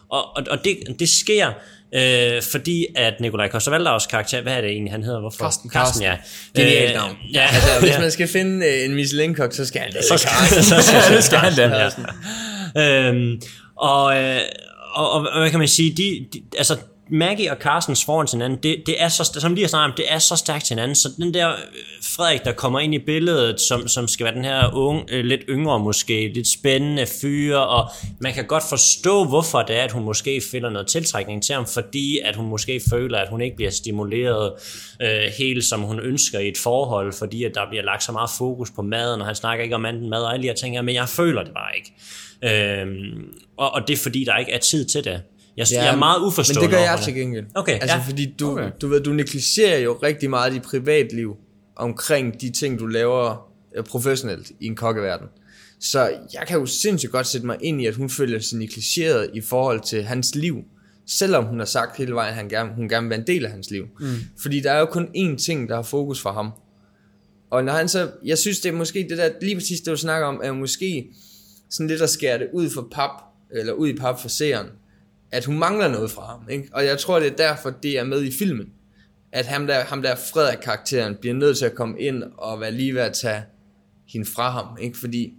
Og, og, og det, det sker, øh, fordi at Nikolaj Koster karakter, hvad er det egentlig, han hedder? Hvorfor? Karsten. Karsten, ja. Genialt Øh, navn. Ja, Altså, hvis man skal finde øh, en Michelin-kok, så skal han det. så skal, så skal, det skal han da. Ja. Øhm, og, øh, og, og, og hvad kan man sige, de, de, altså Maggie og Carstens forhold til hinanden, det, det er så, som lige har snakket om, det er så stærkt til hinanden, så den der øh, Frederik, der kommer ind i billedet, som, som skal være den her unge, øh, lidt yngre måske, lidt spændende fyre, og man kan godt forstå, hvorfor det er, at hun måske finder noget tiltrækning til ham, fordi at hun måske føler, at hun ikke bliver stimuleret øh, helt som hun ønsker i et forhold, fordi at der bliver lagt så meget fokus på maden, og han snakker ikke om anden mad og alle de her ting her, men jeg føler det bare ikke. Øh, og, og det er fordi, der ikke er tid til det. Jeg, ja, jeg er meget uforstående Men det gør jeg til gengæld. Okay, altså, ja. fordi du, Okay. okay. du, ved, du negligerer jo rigtig meget dit privatliv omkring de ting, du laver øh, professionelt i en kokkeverden. Så jeg kan jo sindssygt godt sætte mig ind i, at hun føler sig negligeret i forhold til hans liv. Selvom hun har sagt hele vejen, at han gerne, hun gerne vil være en del af hans liv. Mm. Fordi der er jo kun én ting, der har fokus for ham. Og når han så, jeg synes det er måske det der, lige præcis det du snakker om, er måske sådan lidt at skære det ud for pap, eller ud i pap for seeren, at hun mangler noget fra ham, ikke? Og jeg tror det er derfor, det er med i filmen. At ham der, ham der Frederik-karakteren bliver nødt til at komme ind og være lige ved at tage hende fra ham, ikke? Fordi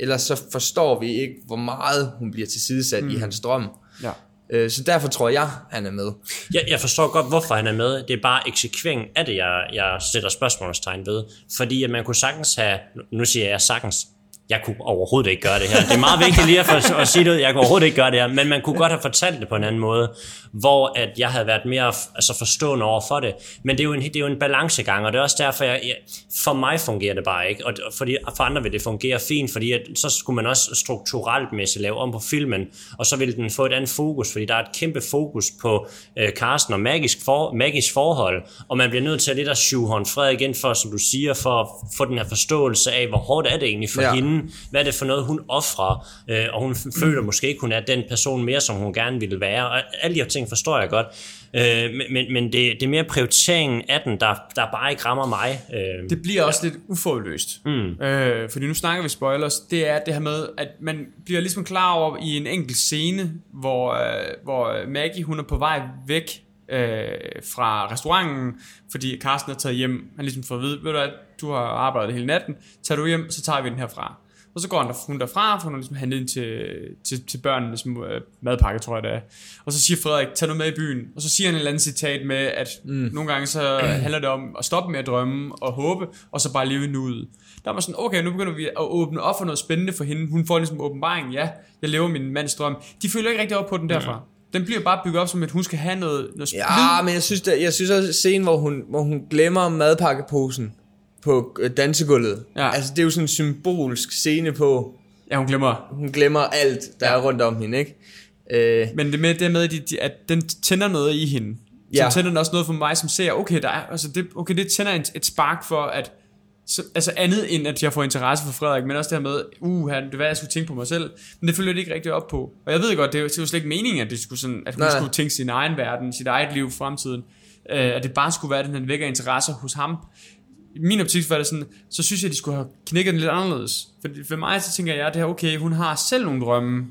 ellers så forstår vi ikke, hvor meget hun bliver tilsidesat mm. i hans drøm. Ja. Øh, Så derfor tror jeg, han er med. Jeg, jeg forstår godt, hvorfor han er med. Det er bare eksekvering af det, jeg, jeg sætter spørgsmålstegn ved. Fordi at man kunne sagtens have, nu siger jeg sagtens, jeg kunne overhovedet ikke gøre det her. Det er meget vigtigt lige at, for, at sige det, jeg kunne overhovedet ikke gøre det her, men man kunne godt have fortalt det på en anden måde, hvor at jeg havde været mere altså forstående over for det. Men det er jo en, det er jo en balancegang, og det er også derfor, jeg, jeg, for mig fungerer det bare ikke, og fordi, for andre vil det fungere fint, fordi at, så skulle man også strukturelt mæssigt lave om på filmen, og så ville den få et andet fokus, fordi der er et kæmpe fokus på øh, Carsten og magisk, for, magisk forhold, og man bliver nødt til at lidt at shoehorn Frederik igen for, som du siger, for at få den her forståelse af, hvor hårdt er det egentlig for Ja. ja. Hende, hvad er det for noget, hun offrer, øh, og hun føler måske ikke, hun er den person mere, som hun gerne ville være, og alle de her ting forstår jeg godt, øh, men, men, det, det er mere prioriteringen af den, der, der bare ikke rammer mig. Øh, Det bliver også lidt uforløst. Mm. Øh, fordi nu snakker vi spoilers. Det er det her med, at man bliver ligesom klar over i en enkelt scene, hvor, øh, hvor Maggie hun er på vej væk øh, fra restauranten, fordi Carsten er taget hjem. Han ligesom får at vide, ved du hvad, du har arbejdet hele natten, tager du hjem, så tager vi den herfra. Og så går han der, hun derfra, for hun har ligesom handlet ind til, til, til børnene, som øh, madpakke, tror jeg det er. Og så siger Frederik, tag nu med i byen. Og så siger han et eller andet citat med, at mm. nogle gange så handler det om at stoppe med at drømme og håbe, og så bare leve nuet. Der var sådan, okay, nu begynder vi at åbne op for noget spændende for hende. Hun får ligesom åbenbaring, ja, jeg lever min mands drøm. De følger ikke rigtig op på den derfra. Den bliver bare bygget op som, at hun skal have noget, noget. Ja, men jeg synes, der, jeg synes også scenen, hvor hun, hvor hun glemmer madpakkeposen på øh, dansegulvet. Ja. Altså, det er jo sådan en symbolsk scene på, Ja, hun glemmer. hun glemmer alt, der ja. er rundt om hende, ikke? Øh, Men det med, det med, at, de, de, at den tænder noget i hende. Så Ja. tænder den også noget for mig, som ser, okay, der er, altså det, okay, det tænder et, et spark for, at så, altså andet end, at jeg får interesse for Frederik, men også det her med, uh, han, det var, jeg skulle tænke på mig selv, men det følger det ikke rigtig op på. Og jeg ved godt, det er jo, det er jo slet ikke meningen, at, det skulle sådan, at hun Nej. Skulle tænke sin egen verden, sit eget liv, fremtiden. Øh, at det bare skulle være, at han vækker interesse hos ham. I min optik var det sådan, så synes jeg, at de skulle have knækket den lidt anderledes. For, for mig så tænker jeg, at det her, okay, hun har selv nogle drømme,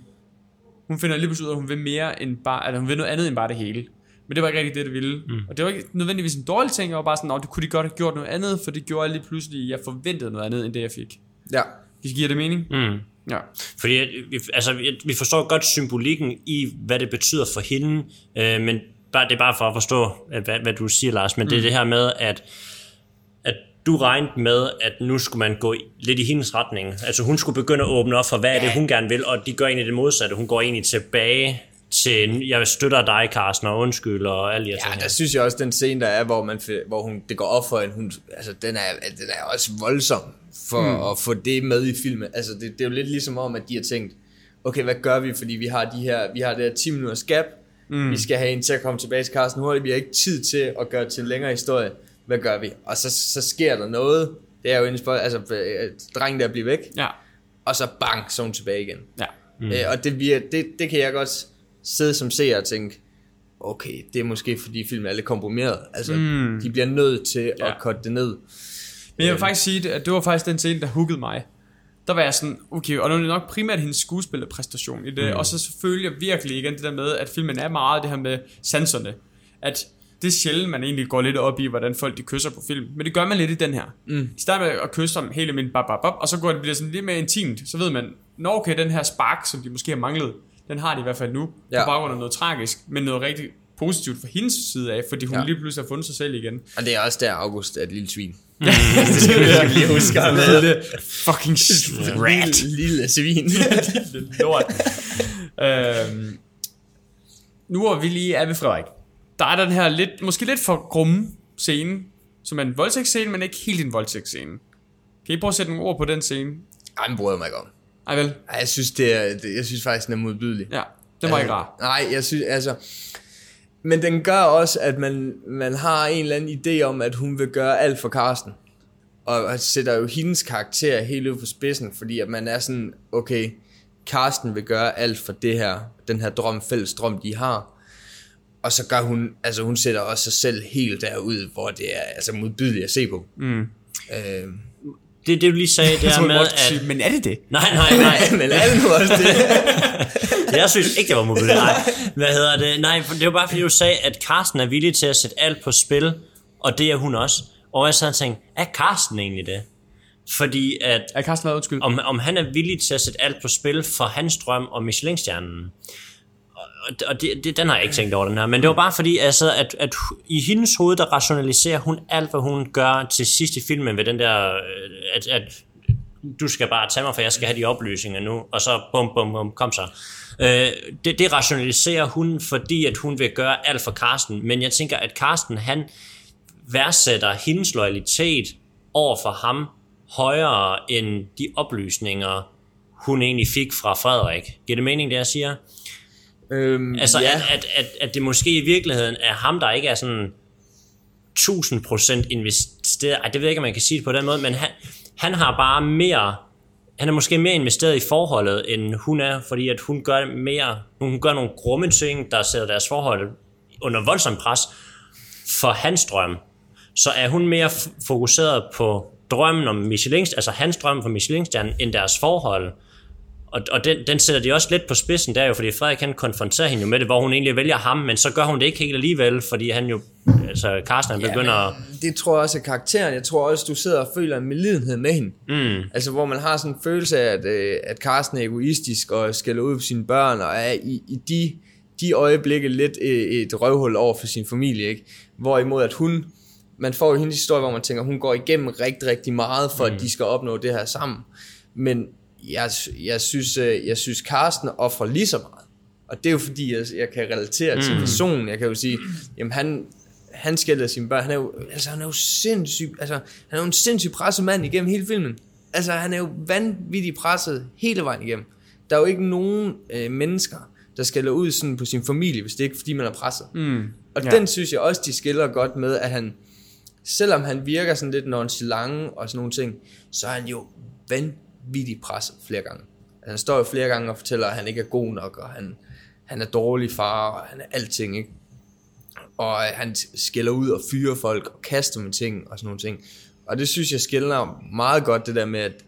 hun finder lige pludselig ud af, at hun vil mere end bare, at hun vil noget andet end bare det hele. Men det var ikke rigtig det, det ville. Mm. Og det var ikke nødvendigvis en dårlig ting, jeg var bare sådan, at det kunne de godt have gjort noget andet, for det gjorde lige pludselig, at jeg forventede noget andet, end det jeg fik. ja. Giver det mening? mm. Ja. Fordi vi, altså, vi- forstår godt symbolikken i, hvad det betyder for hende, øh, men bare, det er bare for at forstå, at, hvad, hvad du siger, Lars, men mm. det er det her med, at du regnede med, at nu skulle man gå lidt i hendes retning. Altså hun skulle begynde at åbne op for, hvad er det, hun gerne vil, og de gør egentlig det modsatte. Hun går egentlig tilbage til, jeg støtter dig, Carsten, og undskyld, og alle de Ja, ting. der her. synes jeg også, den scene, der er, hvor, man, hvor hun, det går op for hende, hun, altså, den, er, den er også voldsom for mm. at få det med i filmen. Altså, det, det er jo lidt ligesom om, at de har tænkt, okay, hvad gør vi, fordi vi har, de her, vi har det her 10 minutters gap, mm. vi skal have en til at komme tilbage til Carsten hurtigt, vi har ikke tid til at gøre til en længere historie, hvad gør vi? Og så, så sker der noget, det er jo en spørg, altså, øh, drengen der bliver væk, Ja. og så bang, så er hun tilbage igen. Ja. Mm. Øh, og det, virker, det, det kan jeg godt sidde som seer og tænke, okay, det er måske fordi filmen er lidt komprimeret. Altså, mm. de bliver nødt til ja. At cutte det ned. Men jeg vil faktisk sige, at det var faktisk den scene, der huggede mig. Der var jeg sådan, okay, og det var nok primært hendes skuespillerpræstation i det, mm. og så selvfølgelig virkelig igen det der med, at filmen er meget det her med sanserne. At det er sjældent, man egentlig går lidt op i, hvordan folk de kysser på film. Men det gør man lidt i den her. Mm. De starter med at kysse dem helt almindeligt, bap, bap, bap, og så går det bliver sådan lidt mere intimt. Så ved man, nå okay, den her spark, som de måske har manglet, den har de i hvert fald nu. Ja. Ja. På baggrund af noget tragisk, men noget rigtig positivt fra hendes side af, fordi hun Ja. ja. lige pludselig har fundet sig selv igen. Og det er også der, August er et lille svin. det skal vi lige huske med. Fucking rat. Lille, lille svin. lort. øhm, nu er vi lige er ved Frederik. Der er den her lidt, måske lidt for grumme scene, som er en voldtægtsscene, men ikke helt en voldtægtsscene. Kan I prøve at sætte nogle ord på den scene? Ej, den bryder jeg mig ikke om. Ej vel? Ej, jeg synes, det er, det, jeg synes faktisk, den er modbydelig. Ja, det var ikke rart. Nej, jeg synes, altså... Men den gør også, at man, man har en eller anden idé om, at hun vil gøre alt for Karsten. Og, og sætter jo hendes karakter helt ud på spidsen, fordi at man er sådan, okay, Karsten vil gøre alt for det her, den her drøm, fælles drøm, de har. Og så gør hun, altså hun sætter også sig selv helt derud, hvor det er altså modbydeligt at se på. Mm. Øh, Det, det du lige sagde, det er med, at... Men er det det? Nej, nej, nej. men er det nu også det? Jeg synes ikke, det var mobilt. Nej, hvad hedder det? Nej, det var bare fordi, du sagde, at Carsten er villig til at sætte alt på spil, og det er hun også. Og jeg sad og tænkte, er Carsten egentlig det? Fordi at, Er Carsten været undskyld? om, om han er villig til at sætte alt på spil for hans drøm om Michelin-stjernen. Og, det, det, den har jeg ikke tænkt over, den her. Men det var bare fordi, altså, at, at i hendes hoved, der rationaliserer hun alt, hvad hun gør til sidst i filmen ved den der, øh, at, at du skal bare tage mig, for jeg skal have de oplysninger nu, og så bum, bum, bum, kom så. Øh, det, det rationaliserer hun, fordi at hun vil gøre alt for Karsten, men jeg tænker, at Karsten, han værdsætter hendes loyalitet over for ham højere end de oplysninger, hun egentlig fik fra Frederik. Giver det mening, det jeg siger? Øhm, Altså, ja. at, at, at, at det måske i virkeligheden er ham, der ikke er sådan 1000% investeret. Ej, det ved jeg ikke, om man kan sige det på den måde, men han, han har bare mere... Han er måske mere investeret i forholdet, end hun er, fordi at hun gør mere... Hun gør nogle grumme ting, der sætter deres forhold under voldsom pres for hans drøm. Så er hun mere fokuseret på drømmen om Michelin, altså hans drøm for Michelin-stjernen, end deres forhold. Og, og den, den sætter de også lidt på spidsen, der er jo, fordi Frederik kan konfrontere hende jo med det, hvor hun egentlig vælger ham, men så gør hun det ikke helt alligevel, fordi han jo, altså Carsten, han begynder at... det tror jeg også er karakteren. Jeg tror også, du sidder og føler en medlidenhed med hende. Mm. Altså, hvor man har sådan en følelse af, at, øh, at Carsten er egoistisk og skælder ud på sine børn, og er i, i de, de øjeblikke lidt øh, et røvhul over for sin familie, ikke? Hvorimod at hun, man får jo hendes historie, hvor man tænker, hun går igennem rigtig, rigtig meget, for mm. at de skal opnå det her sammen. Men jeg, jeg synes, øh, jeg synes Carsten offrer lige så meget. Og det er jo fordi, jeg, jeg kan relatere mm. til personen. Jeg kan jo sige, jamen han, han skælder sine børn. Han er jo, altså, han er jo sindssygt, altså, han er jo en sindssygt presset mand igennem hele filmen. Altså, han er jo vanvittigt presset hele vejen igennem. Der er jo ikke nogen øh, mennesker, der skælder ud sådan på sin familie, hvis det ikke er, fordi man er presset. Mm. Og ja. den synes jeg også, de skiller godt med, at han, selvom han virker sådan lidt nonchalant og sådan nogle ting, så er han jo vanvittigt presset flere gange. Altså, han står jo flere gange og fortæller, at han ikke er god nok, og han, han er dårlig far, og han er alting, ikke? Og øh, han skælder ud og fyrer folk og kaster med ting og sådan nogle ting. Og det synes jeg skiller meget godt, det der med, at,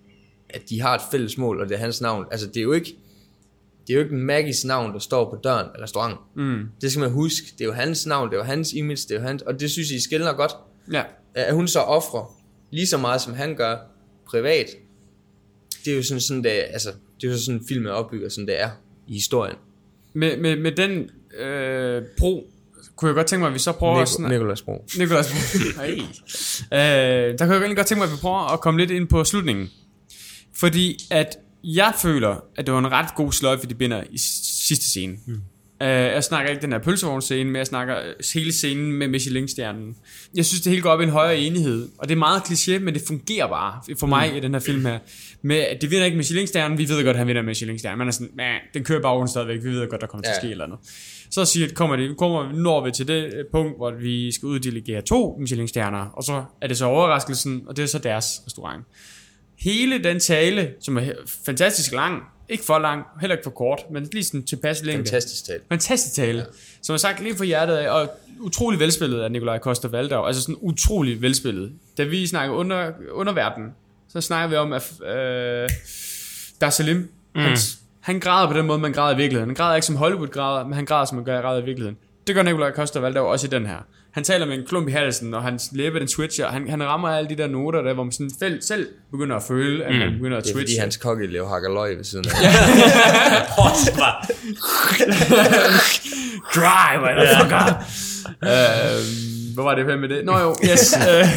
at de har et fælles mål, og det er hans navn. Altså, det er jo ikke, det er jo ikke Maggies navn, der står på døren af restauranten. Mm. Det skal man huske. Det er jo hans navn, det er jo hans image, det er jo hans, og det synes jeg, I skiller godt. Ja. At hun så offrer lige så meget, som han gør privat. Det er jo sådan, sådan det, altså, det er jo sådan, filmen opbygger, sådan det er i historien. Med, med, med den øh, bro, kunne jeg godt tænke mig, at vi så prøver at Nik- snakke... Nicolas Bro. Nicolas hey. øh, Der kunne jeg egentlig godt tænke mig, at vi prøver at komme lidt ind på slutningen. Fordi at jeg føler, at det var en ret god sløjfe, de binder i sidste scene. Mm. Uh, jeg snakker ikke den her pølsevognscene, men jeg snakker øh, hele scenen med Michelin-stjernen. Jeg synes, det hele går op i en højere enighed. Og det er meget kliché, men det fungerer bare for mig mm. i den her film her. Med, det vinder ikke Michelin-stjernen, vi ved godt, at han vinder Michelin-stjernen. Man er sådan, den kører bare baggrunden stadigvæk, vi ved godt, der kommer til at Ja. ske eller andet. Så siger, kommer det, kommer, når vi til det øh, punkt, hvor vi skal uddelegere to Michelin-stjerner, og så er det så overraskelsen, og det er så deres restaurant. Hele den tale, som er fantastisk lang, ikke for lang, heller ikke for kort, men lige sådan tilpas længde. Fantastisk tale. Fantastisk tale. Ja. Som er sagt lige fra hjertet af, og utrolig velspillet af Nikolaj Koster Valdau. Altså sådan utrolig velspillet. Da vi snakker under, underverden, så snakker vi om, at øh, der Salim, mm. han, han græder på den måde, man græder i virkeligheden. Han græder ikke som Hollywood græder, men han græder, som man gør græder i virkeligheden. Det gør Nikolaj Koster Valdau også i den her. Han taler med en klump i halsen, og hans læbe den switcher. Han, han rammer alle de der noter der, hvor man sådan selv, selv begynder at føle, at mm. man begynder at Det er fordi switche. hans kokkeelev hakker løg ved siden af. Cry, motherfucker. øh, hvor var det her med det? Nå jo, yes. Øh,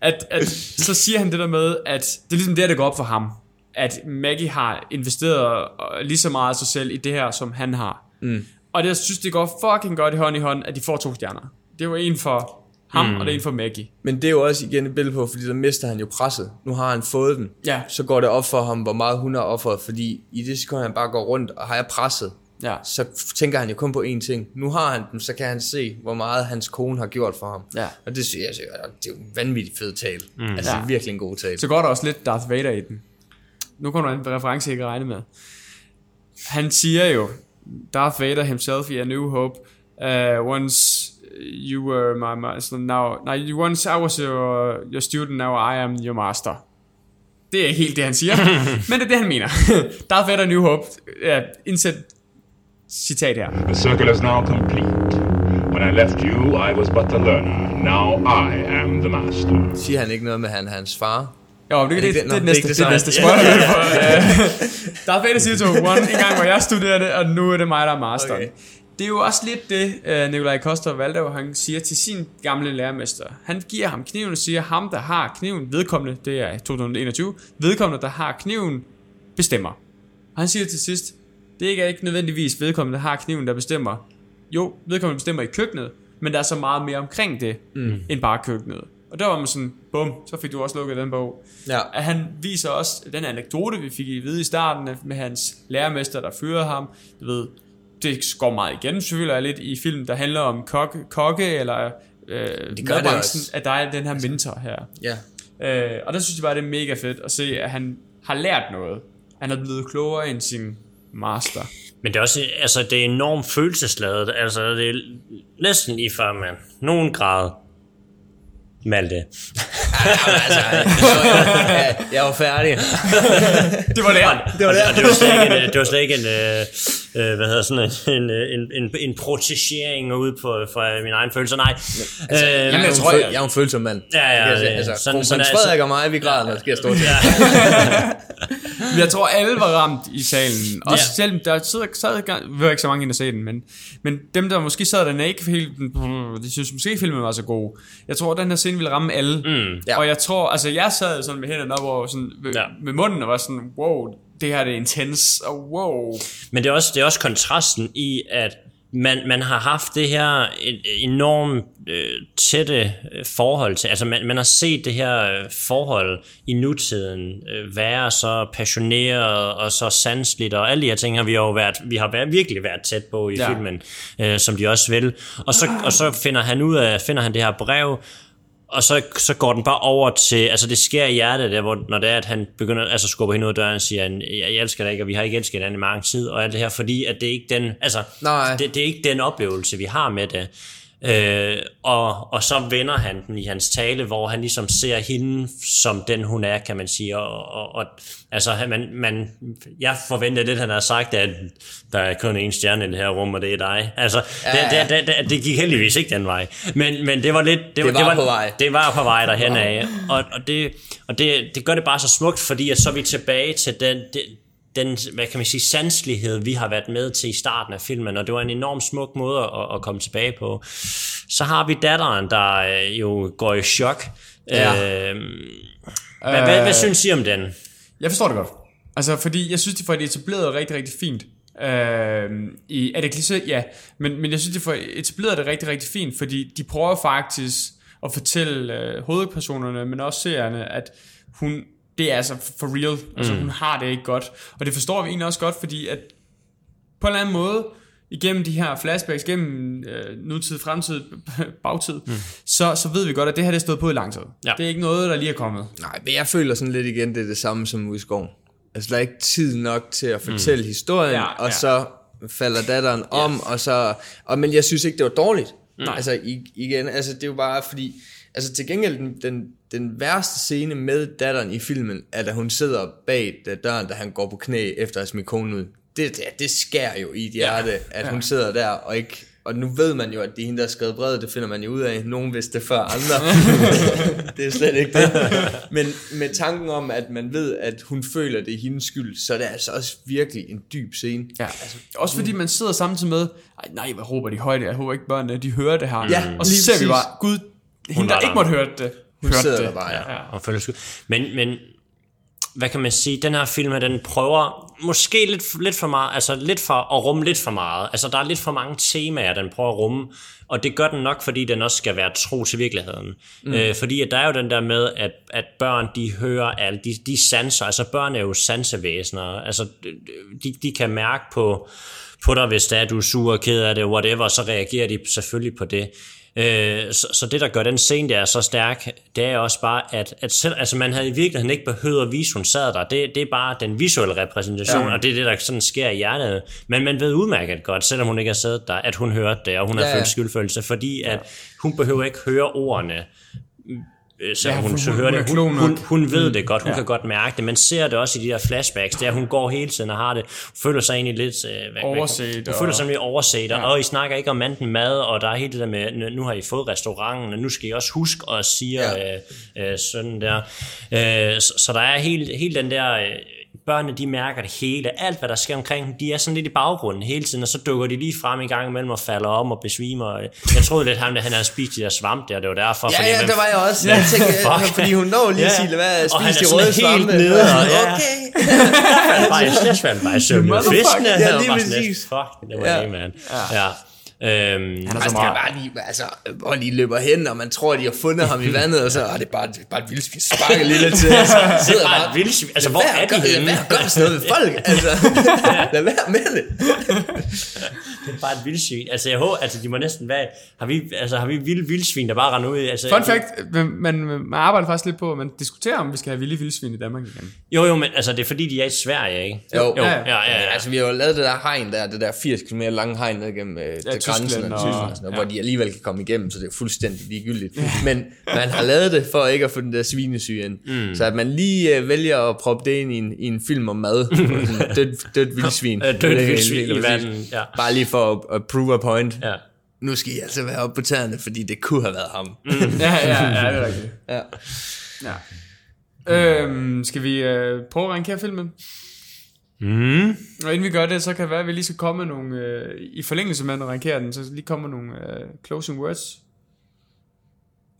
at, at, så siger han det der med, at det er ligesom det, der går op for ham. At Maggie har investeret øh, lige så meget af sig selv i det her, som han har. Mm. Og det, jeg synes, det går fucking godt i hånd i hånd, at de får to stjerner. Det var en for ham, mm. og det er en for Maggie. Men det er jo også igen et billede på, fordi der mister han jo presset. Nu har han fået den. Ja. Så går det op for ham, hvor meget hun har offeret, fordi i det sekund, han bare går rundt og har jeg presset, Ja. så tænker han jo kun på én ting. Nu har han den, så kan han se, hvor meget hans kone har gjort for ham. Ja. Og det synes jeg, det er jo en vanvittig fed tale. Mm. Altså ja. virkelig en god tale. Så går der også lidt Darth Vader i den. Nu kommer der en reference, jeg ikke regne med. Han siger jo, Darth Vader himself i A New Hope, uh, once you were my master, now, now you, once I was your, your student, now I am your master. Det er ikke helt det, han siger, men det er det, han mener. Darth Vader New Hope, ja, indsæt citat her. The circle is now complete. When I left you, I was but a learner. Now I am the master. Siger han ikke noget med, han hans far? Jo, det, det, det, det- det, nå, det, det er næste, det det, er næste samme. spoiler. for, uh, Darth Vader siger til Obi-Wan en gang, hvor jeg studerede, og nu er det mig, der er master. Okay. Det er jo også lidt det, uh, Nikolaj Koster Valdau, han siger til sin gamle lærermester. Han giver ham kniven og siger, ham der har kniven, vedkommende, det er 2021, vedkommende der har kniven, bestemmer. Og han siger til sidst, det er ikke, nødvendigvis vedkommende, der har kniven, der bestemmer. Jo, vedkommende bestemmer i køkkenet, men der er så meget mere omkring det, mm. end bare køkkenet. Og der var man sådan, bum, så fik du også lukket den bog. Ja. At han viser også den anekdote, vi fik i vide i starten, med hans lærermester, der fyrede ham. Du ved, det går meget igen, selvfølgelig er lidt i film, der handler om kokke, kokke eller øh, det madbranchen, også. at der er den her mentor her. Ja. Øh, og der synes jeg bare, det er mega fedt at se, at han har lært noget. Han er blevet klogere end sin master. Men det er også, altså det er enormt følelsesladet, altså det er næsten lige før man, nogen grad, Malte. altså, jeg, jeg var færdig. Det var det. Det var, det. Det var slet ikke en, det var slet ikke en øh, øh, hvad hedder sådan en, en, en, en, en protégering ud på, fra mine egne følelser. Nej. Altså, øh, Jamen, jeg, tror, jeg, jeg er en følsom mand. Ja, ja, ja. altså, Sådan- sådan, sådan sådan er- Frederik og mig, vi græder, når det sker stort. Ja. Men jeg tror, alle var ramt i salen. Også Ja. selv, der sad, sad vi var ikke så mange ind og se den, men, men dem, der måske sad der ikke helt, de synes måske filmen var så god. Jeg tror, den her scene ville ramme alle. Mm, ja. Og jeg tror, altså jeg sad sådan med hænderne op over, sådan, ja. Ja. med munden og var sådan, wow, det her det er intens, og wow. Men det er også, det er også kontrasten i, at man, man har haft det her enormt øh, tætte øh, forhold til, altså man, man har set det her øh, forhold i nutiden øh, være så passioneret og så sanseligt, og alle de her ting har vi jo været, vi har været, virkelig været tæt på i ja. filmen, øh, som de også vil. Og så, og så finder han ud af, finder han det her brev, og så, så går den bare over til, altså det sker i hjertet, der, hvor, når det er, at han begynder, altså skubber hende ud af døren og siger, jeg, jeg elsker dig ikke, og vi har ikke elsket hinanden i mange tid, og alt det her, fordi at det er ikke den, altså, Nej. det, det er ikke den oplevelse, vi har med det. Øh, og, og så vender han den i hans tale, hvor han ligesom ser hende som den hun er, kan man sige. Og, og, og altså, man, man, jeg forventer lidt, han har sagt, at der er kun én stjerne i det her rum, og det er dig. Altså, ja, Ja. Det, det, det, det, gik heldigvis ikke den vej. Men, men det var lidt... Det, Det var på vej. Det var på vej derhen af. Og, og, det, og det, det gør det bare så smukt, fordi at så er vi tilbage til den, den, den, hvad kan man sige, sanselighed, vi har været med til i starten af filmen, og det var en enorm smuk måde at, at komme tilbage på. Så har vi datteren, der øh, jo går i chok. Ja. Øh, hvad, hvad, hvad synes I om den? Jeg forstår det godt. Altså, fordi jeg synes, de får det etableret rigtig, rigtig fint. Øh, i, er det kliché? Ja. Men, men jeg synes, de får etableret det rigtig, rigtig fint, fordi de prøver faktisk at fortælle øh, hovedpersonerne, men også seerne, at hun, det er altså for real. Altså, hun har det ikke godt. Og det forstår vi egentlig også godt, fordi at på en eller anden måde, igennem de her flashbacks, gennem øh, nutid, fremtid, bagtid, mm. så, så ved vi godt, at det her det er stået på i lang tid. Ja. Det er ikke noget, der lige er kommet. Nej, men jeg føler sådan lidt igen, det er det samme som ude i skoven. Altså, der er ikke tid nok til at fortælle mm. historien, Ja, og ja. så falder datteren om, og så... Og, men jeg synes ikke, det var dårligt. Nej. Altså, igen, altså, det er jo bare fordi... Altså, til gengæld, den, den, den værste scene med datteren i filmen, er, da hun sidder bag da døren, da han går på knæ efter at smidt konen ud. Det, det, det skærer jo i et hjerte, ja. at hun sidder der og ikke... Og nu ved man jo, at det er hende, der har skrevet brevet, det finder man jo ud af. Nogen vidste det før andre. det er slet ikke det. Men med tanken om, at man ved, at hun føler, det er hendes skyld, så er det altså også virkelig en dyb scene. Ja, altså, også fordi man sidder samtidig med, Ej, nej, hvad råber de højt, jeg håber ikke børnene, de hører det her. Ja, og så ser vi bare, gud, hende der ikke måtte høre det, Hun sidder det. der bare, ja. ja. og følge skud. Men, men hvad kan man sige, den her film, den prøver måske lidt, lidt for meget, altså lidt for at rumme lidt for meget. Altså der er lidt for mange temaer, den prøver at rumme, og det gør den nok, fordi den også skal være tro til virkeligheden. Mm. Øh, fordi at der er jo den der med, at, at børn, de hører alt, de, de sanser, altså børn er jo sansevæsener, altså de, de kan mærke på, på dig, hvis det er, du er sur og ked af det, whatever, så reagerer de selvfølgelig på det. Øh, så, så det, der gør den scene der så stærk, det er også bare, at, at selv, altså man havde i virkeligheden ikke behøvet at vise, hun sad der. Det, det er bare den visuelle repræsentation, ja. og det er det, der sådan sker i hjertet. Men man ved udmærket godt, selvom hun ikke har siddet der, at hun hørte det, og hun har Ja, følt ja. skyldfølelse, fordi at hun behøver ikke høre ordene så Ja, hun, så hun- hører hun det. Hun, hun, hun ved det godt, hun Ja. kan godt mærke det. Man ser det også i de der flashbacks, der hun går hele tiden og har det. Hun føler sig egentlig lidt... Øh, hvad, Overset Hun og- føler sig lidt overset, Ja. og I snakker ikke om enten mad, og der er hele det der med, nu har I fået restauranten, og nu skal I også huske at sige Ja. øh, øh, sådan der. Øh, så, så der er hele, hele den der... Øh, børnene de mærker det hele, alt hvad der sker omkring dem, de er sådan lidt i baggrunden hele tiden, og så dukker de lige frem i gang imellem og falder om og besvimer. Jeg troede lidt, ham, der, han havde spist de der svamp der, det var derfor. Ja, fordi, ja, hvem der var jeg også. Jeg tænkte, Fuck. fordi hun når lige at Ja. sige, lad være at Og han spise er de sådan røde helt svampe. nede, og ja. Okay. i slet bare i søvn med fiskene. Ja, Han lige præcis. Fuck, det var Ja. det, man. Ja. Øhm, Han skal bare lige, altså, hvor lige løber hen, og man tror, de har fundet ham i vandet, og så er det bare, det er bare et vildsvin, sparker lidt til. det er bare et vildt Altså, hvor er de Lad henne? være at gøre sådan noget ved folk, altså. Lad være med det. Det er bare et vildsvin. Altså, jeg håber, altså, de må næsten være... Har vi, altså, har vi vilde vildsvin, der bare render ud? Altså, Fun fact, man, man, arbejder faktisk lidt på, at man diskuterer, om vi skal have vilde vildsvin i Danmark igen. Jo, jo, men altså, det er fordi, de er i Sverige, ikke? Jo. jo Ja, ja, ja. ja, ja, ja. Altså, vi har jo lavet det der hegn der, det der 80 km lange hegn ned gennem øh, ja, grænsen Tyskland og Tyskland, og ja. hvor de alligevel kan komme igennem, så det er fuldstændig ligegyldigt. Men man har lavet det for ikke at få den der svinesyge ind. Mm. Så at man lige øh, vælger at proppe det ind i en, i en film om mad. Sådan dødt, dødt vildsvin. Dødt vildsvin i vandet, ja. Bare lige for at, at prove a point. ja. Nu skal I altså være oppe på tæerne, fordi det kunne have været ham. Ja, ja, ja, det er rigtigt. Ja. Ja. Øhm, skal vi øh, prøve at rankere filmen? Mm. Og inden vi gør det, så kan det være, at vi lige skal komme med nogle, øh, i forlængelse med at rankere den, så lige komme med nogle øh, closing words.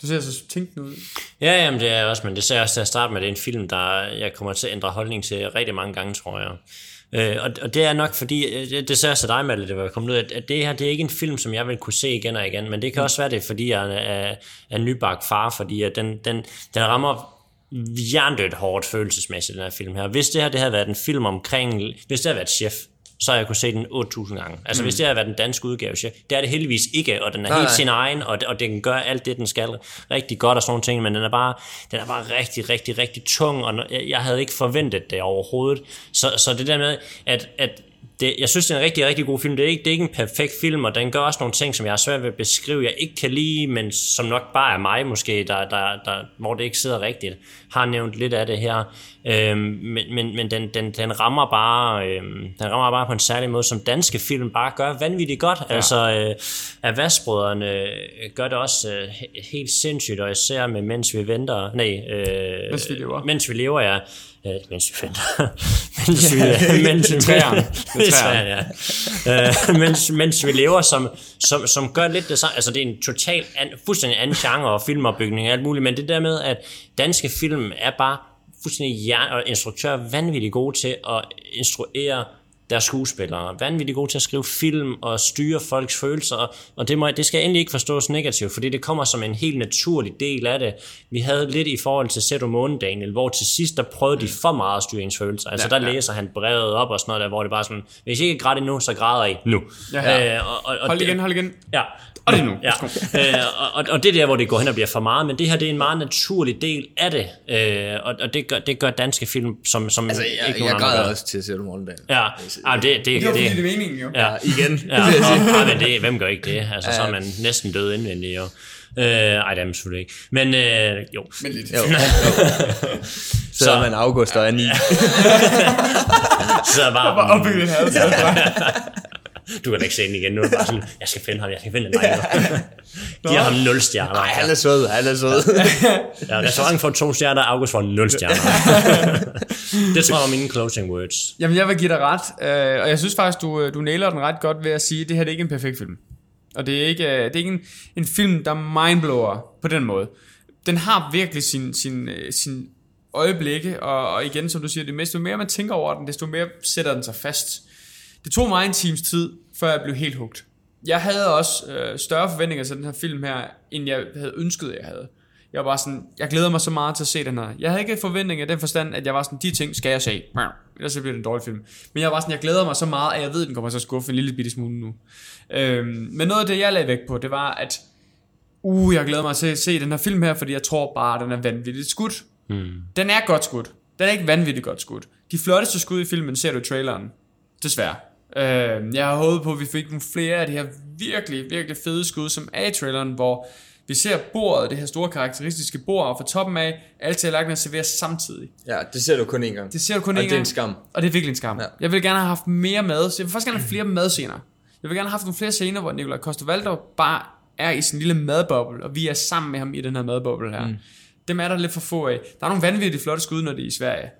Du ser så tænkende ud. Ja, jamen det er også, men det ser jeg også til at starte med, det er en film, der jeg kommer til at ændre holdning til rigtig mange gange, tror jeg. Øh, og, og det er nok fordi, øh, det, det ser jeg til dig, Malte, det var kommet ud, at, at det her, det er ikke en film, som jeg vil kunne se igen og igen, men det kan også være det, fordi jeg er, er, er nybagt far, fordi at den, den, den rammer jerndødt hårdt følelsesmæssigt, den her film her. Hvis det her det havde været en film omkring, hvis det havde været chef, så har jeg kunne se den 8.000 gange. Altså mm. hvis det havde været den danske udgave, chef, det er det heldigvis ikke, og den er Nej, helt nej. sin egen, og, og den gør alt det, den skal rigtig godt og sådan nogle ting, men den er bare, den er bare rigtig, rigtig, rigtig tung, og jeg, jeg havde ikke forventet det overhovedet. Så, så det der med, at, at det, jeg synes, det er en rigtig, rigtig god film. Det er, ikke, det er ikke en perfekt film, og den gør også nogle ting, som jeg har svært ved at beskrive, jeg ikke kan lide, men som nok bare er mig måske, der, der, der, hvor det ikke sidder rigtigt. Har nævnt lidt af det her. Øhm, men men, men den, den, den, rammer bare, øhm, den rammer bare på en særlig måde, som danske film bare gør vanvittigt godt. Ja. Altså, øh, Avasbrødrene øh, gør det også øh, he- helt sindssygt, og især med Mens vi venter, nej, øh, Mens vi lever. Mens vi lever, ja. Øh, mens vi venter. mens vi, mens vi er træerne, ja. Øh, mens, mens vi lever, som, som, som gør lidt det samme. Altså, det er en total, an, fuldstændig anden genre og filmopbygning og alt muligt, men det der med, at danske film er bare fuldstændig hjern og instruktører vanvittigt gode til at instruere deres skuespillere. Vanvittigt gode til at skrive film og styre folks følelser, og- og det, må, det skal endelig ikke forstås negativt, fordi det kommer som en helt naturlig del af det. Vi havde lidt i forhold til Sæt Måne, Daniel, hvor til sidst, der prøvede de for meget at styre ens følelser. Altså Ja, der ja. læser han brevet op og sådan noget der, hvor det bare sådan, hvis I ikke græder nu, så græder I nu. Ja, ja. Øh, og, og, og Hold igen, hold igen. Ja. Og det er nu. Ja. øh, og, og, det er der, hvor det går hen og bliver for meget, men det her, det er en meget naturlig del af det, øh, og, og det, gør, det gør danske film, som, som Altså, ikke jeg, nogen jeg græder også til at se det morgendag. Ja, ah, det, det, det, Det var fordi, det det, er meningen, jo. ja, Igen. ja, og, og, men det, hvem gør ikke det? Altså, så er man næsten død indvendig, jo. Øh, ej, det er man selvfølgelig ikke. Men øh, jo. Men lidt. Jo. Så, så er man August og Annie. Så bare, Bare opbygget et had. Du kan da ikke se den igen nu. er det Bare sådan, jeg skal finde ham, jeg skal finde den nu. Giver ham 0 stjerner. Nej, han er sød, han er sød. Ja, restauranten får to stjerner, August får 0 stjerner. det tror jeg var mine closing words. Jamen, jeg vil give dig ret, øh, og jeg synes faktisk, du, øh, du nailer den ret godt ved at sige, at det her det er ikke en perfekt film. Og det er ikke, øh, det er ikke en, en film, der mindblower på den måde. Den har virkelig sin, sin, sin øjeblikke, og, og igen, som du siger, det desto mere man tænker over den, desto mere sætter den sig fast. Det tog mig en times tid, før jeg blev helt hugt. Jeg havde også øh, større forventninger til den her film her, end jeg havde ønsket, jeg havde. Jeg var sådan, jeg glæder mig så meget til at se den her. Jeg havde ikke forventninger i den forstand, at jeg var sådan, de ting skal jeg se. Ellers så bliver det en dårlig film. Men jeg var sådan, jeg glæder mig så meget, at jeg ved, at den kommer til at skuffe en lille bitte smule nu. Øhm, men noget af det, jeg lagde vægt på, det var, at uh, jeg glæder mig til at se den her film her, fordi jeg tror bare, den er vanvittigt skudt. Mm. Den er godt skudt. Den er ikke vanvittigt godt skudt. De flotteste skud i filmen ser du i traileren. Desværre. Øh, jeg har håbet på, at vi fik nogle flere af de her virkelig, virkelig fede skud, som er i traileren, hvor vi ser bordet, det her store karakteristiske bord, og fra toppen af, alle tallerkener serveres samtidig. Ja, det ser du kun en gang. Det ser du kun Og en det er gang. en skam. Og det er virkelig en skam. Ja. Jeg vil gerne have haft mere mad. Så jeg vil faktisk gerne have flere madscener. Jeg vil gerne have haft nogle flere scener, hvor Nikolaj Koster bare er i sin lille madboble, og vi er sammen med ham i den her madboble her. Mm. Dem er der lidt for få af. Der er nogle vanvittigt flotte skud, når det er i Sverige.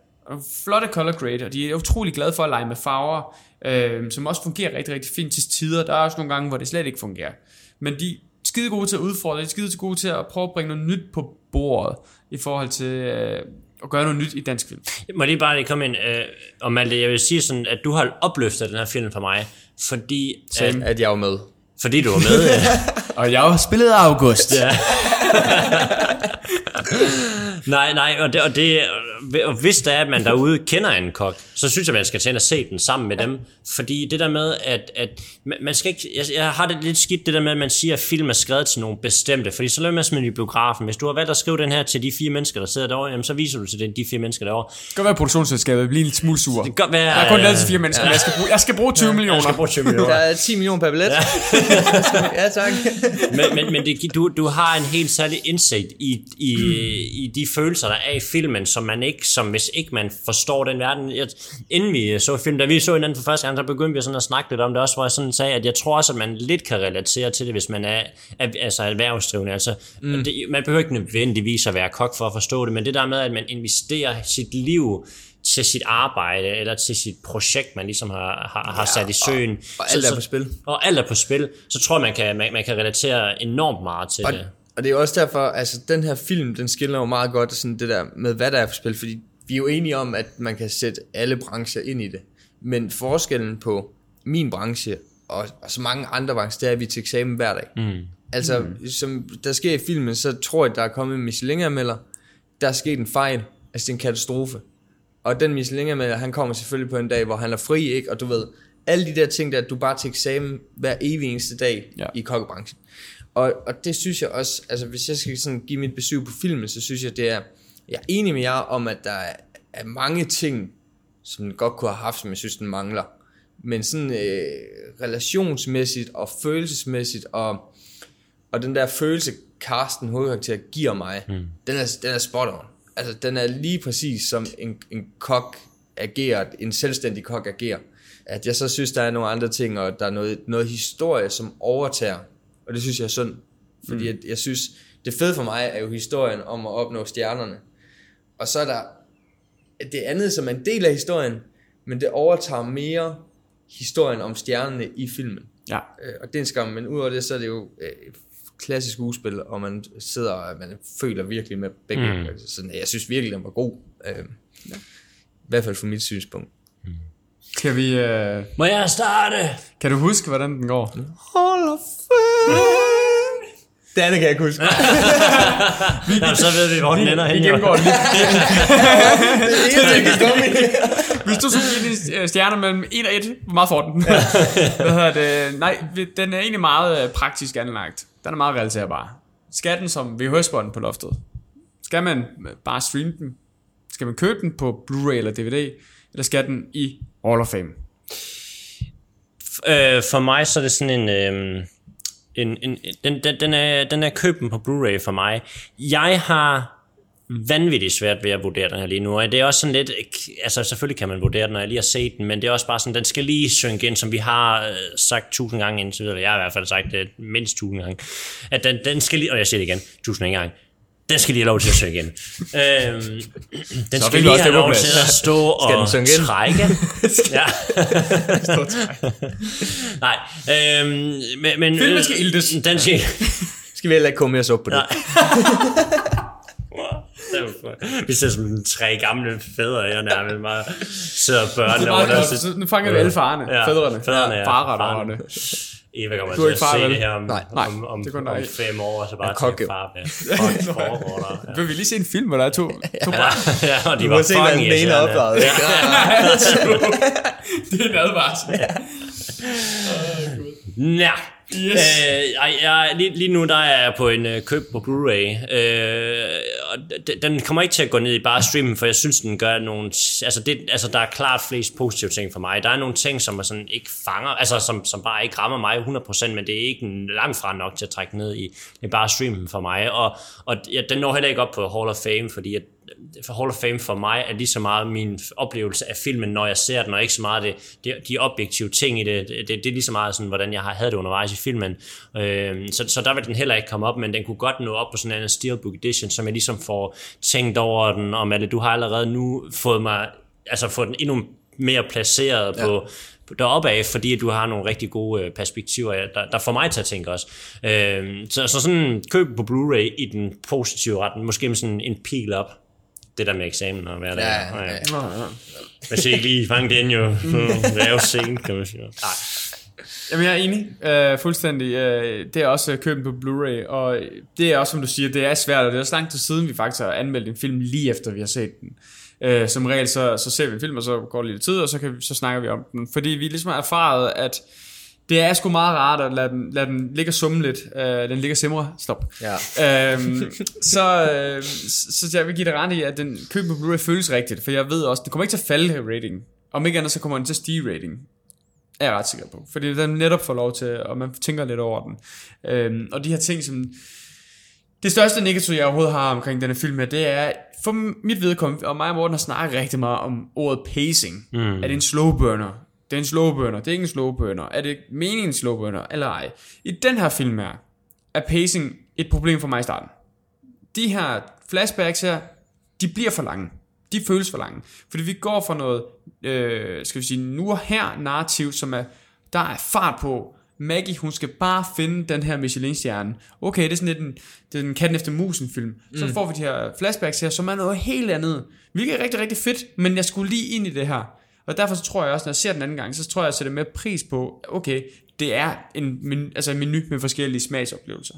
Flotte color grade, og de er utrolig glade for at lege med farver, øh, som også fungerer rigtig, rigtig fint til tider. Der er også nogle gange, hvor det slet ikke fungerer. Men de er skide gode til at udfordre, de er skide gode til at prøve at bringe noget nyt på bordet, i forhold til øh, at gøre noget nyt i dansk film. Må lige bare lige komme ind, øh, og Malte, jeg vil sige sådan, at du har opløftet den her film for mig, fordi, at, At jeg var med. fordi du var med. øh, Og jeg har spillet August. Ja. nej, nej, og, det, og, det, og hvis der er, at man derude kender en kok, så synes jeg, man skal tage ind og se den sammen med dem. Fordi det der med, at, at man skal ikke, jeg, jeg har det lidt skidt, det der med, at man siger, at film er skrevet til nogle bestemte. Fordi så lader man simpelthen i biografen. Hvis du har valgt at skrive den her til de fire mennesker, der sidder derovre, jamen, så viser du til den, de fire mennesker derovre. Det kan være, at produktionsselskabet bliver lille smule sur. Det kan godt være, Jeg har kun øh, lavet til fire mennesker, men jeg skal bruge, jeg skal bruge 20 millioner. Jeg skal bruge 20 millioner. Der er 10 millioner per billet. Ja, ja tak. men, men, men det, du, du har en helt særlig indsigt i, i, i de følelser, der er i filmen, som man ikke, som hvis ikke man forstår den verden. Jeg, inden vi så film, da vi så hinanden for første gang, så begyndte vi sådan at snakke lidt om det også, hvor jeg sådan sagde, at jeg tror også, at man lidt kan relatere til det, hvis man er, altså erhvervsdrivende. Altså, mm. det, man behøver ikke nødvendigvis at være kok for at forstå det, men det der med, at man investerer sit liv til sit arbejde, eller til sit projekt, man ligesom har, har, har sat i søen. og alt er på spil. Og alt er på spil, så tror jeg, man kan, man, man kan relatere enormt meget til Og, det. Og det er jo også derfor, altså den her film, den skiller jo meget godt sådan det der med, hvad der er på spil, fordi vi er jo enige om, at man kan sætte alle brancher ind i det. Men forskellen på min branche og, og så mange andre brancher, det er, at vi er til eksamen hver dag. Mm. Altså, mm. som der sker i filmen, så tror jeg, der er kommet en Michelin-anmelder, der er sket en fejl, altså det er en katastrofe. Og den Michelin-anmelder, han kommer selvfølgelig på en dag, hvor han er fri, ikke? Og du ved, alle de der ting der, at du bare til eksamen hver evig eneste dag ja. i kokkebranchen. Og, og det synes jeg også, altså hvis jeg skal sådan give mit besøg på filmen, så synes jeg, det er, jeg er enig med jer om, at der er, mange ting, som den godt kunne have haft, som jeg synes, den mangler. Men sådan øh, relationsmæssigt og følelsesmæssigt, og, og den der følelse, Karsten hovedkarakter giver mig, mm. den, er, den er spot on. Altså, den er lige præcis som en, en kok agerer, en selvstændig kok agerer. At jeg så synes, der er nogle andre ting, og der er noget, noget historie, som overtager. Og det synes jeg er synd. Fordi mm. jeg, jeg synes, det fede for mig er jo historien om at opnå stjernerne. Og så er der det andet, som er en del af historien, men det overtager mere historien om stjernerne i filmen. Ja. Øh, og det er en skam, men udover det, så er det jo øh, klassisk skuespil, og man sidder og man føler virkelig med begge. Mm. Så jeg synes virkelig, den var god. Øh, ja. I hvert fald fra mit synspunkt. Kan vi... Øh, Må jeg starte? kan du huske, hvordan den går? Hold of Det andet kan jeg ikke huske. Jamen, så ved vi, hvor den ender Vi hen. gennemgår den lige. det er ikke dumme Hvis du skulle give din øh, stjerne mellem 1 og 1, hvor meget får den? Hvad hedder det? Nej, vi- den er egentlig meget øh, praktisk anlagt. Den er meget relaterbar. Skal den som VHS-bånd på loftet? Skal man øh, bare streame den? Skal man købe den på Blu-ray eller DVD? Eller skal den i Hall of Fame? Øh, for mig så er det sådan en... Øh, en, en den, den, den, er, den er køben på Blu-ray for mig. Jeg har vanvittigt svært ved at vurdere den her lige nu, og det er også sådan lidt, altså selvfølgelig kan man vurdere den, når jeg lige har set den, men det er også bare sådan, den skal lige synke ind, som vi har øh, sagt tusind gange indtil videre, jeg har i hvert fald sagt det mindst tusind gange, at den, den skal lige, og jeg siger det igen, tusind gange, den skal lige have lov til at synke ind. øhm, den skal lige have lov til at stå og den synke ind? trække. ja. Nej, øhm, men, men Filmen skal iltes. Den skal, Skal vi heller ikke komme mere så op på det? vi ser som tre gamle fædre, jeg nærmest bare sidder og børn Det er over der. Nu fanger vi alle farerne. Ja, fædrene. fædrene, ja. Farerne. Eva kommer Du er til ikke at far, se vel? det her om, Nej. Nej, om, om, det om fem år, og så bare til far. Ja. Fuck, foregår der. Ja. Vil vi lige se en film, hvor der er to, to børn? ja, og de Du var må se, hvad den ene er opdraget. ikke? Det er en advarsel. Ja. Yes. Øh, ej, jeg, lige, lige nu der er jeg på en øh, køb på Blu-ray, øh, den kommer ikke til at gå ned i bare streamen, for jeg synes, den gør nogle... Altså, det, altså, der er klart flest positive ting for mig. Der er nogle ting, som er sådan ikke fanger, altså som, som bare ikke rammer mig 100%, men det er ikke langt fra nok til at trække ned i, i bare streamen for mig. Og, og ja, den når heller ikke op på Hall of Fame, fordi at, for Hall of Fame for mig er lige så meget min oplevelse af filmen, når jeg ser den, og ikke så meget det, det, de objektive ting i det. Det, det, det er lige så meget sådan, hvordan jeg har havde det undervejs i filmen. Øh, så, så der vil den heller ikke komme op, men den kunne godt nå op på sådan en Steelbook Edition, som jeg ligesom får tænkt over den, og Malle, du har allerede nu fået mig, altså fået den endnu mere placeret ja. på, deroppe af, fordi du har nogle rigtig gode øh, perspektiver, der, der får mig til at tænke også. Øh, så, så sådan køb på Blu-ray i den positive retning, måske med sådan en pil op, det der med eksamen og hvad der Ja, er. ja, ja. Hvis jeg ikke lige fange den jo, så det er jo sent, kan man sige. Nej. Jamen, jeg er enig. Øh, fuldstændig. Øh, det er også købt på Blu-ray, og det er også, som du siger, det er svært, og det er også lang tid siden, vi faktisk har anmeldt en film lige efter, vi har set den. Øh, som regel, så, så ser vi en film, og så går det lidt tid, og så, kan vi, så snakker vi om den. Fordi vi ligesom har erfaret, at det er sgu meget rart at lade den, lade den ligge og summe lidt. Øh, den ligger simre. Stop. Ja. øhm, så, øh, så jeg vil give dig ret i, at den køb på Blu-ray føles rigtigt, for jeg ved også, det kommer ikke til at falde rating. Om ikke andet, så kommer den til at stige rating. Er jeg ret sikker på. Fordi den netop får lov til, og man tænker lidt over den. Øhm, og de her ting, som... Det største negativ, jeg overhovedet har omkring denne film her, det er, for mit vedkommende, og mig og Morten har snakket rigtig meget om ordet pacing. Mm. Er det en slow burner? Det er en slow burner, det er ikke en slow burner. Er det meningen en slow burner, eller ej? I den her film her, er pacing et problem for mig i starten. De her flashbacks her, de bliver for lange. De føles for lange. Fordi vi går fra noget, øh, skal vi sige, nu og her narrativ, som er, der er fart på. Maggie, hun skal bare finde den her Michelin-stjerne. Okay, det er sådan lidt en, det er en katten efter musen film. Så får vi de her flashbacks her, som er noget helt andet. Hvilket er rigtig, rigtig fedt, men jeg skulle lige ind i det her. Og derfor så tror jeg også, når jeg ser den anden gang, så tror jeg, jeg sætter mere pris på, okay, det er en, menu, altså en menu med forskellige smagsoplevelser.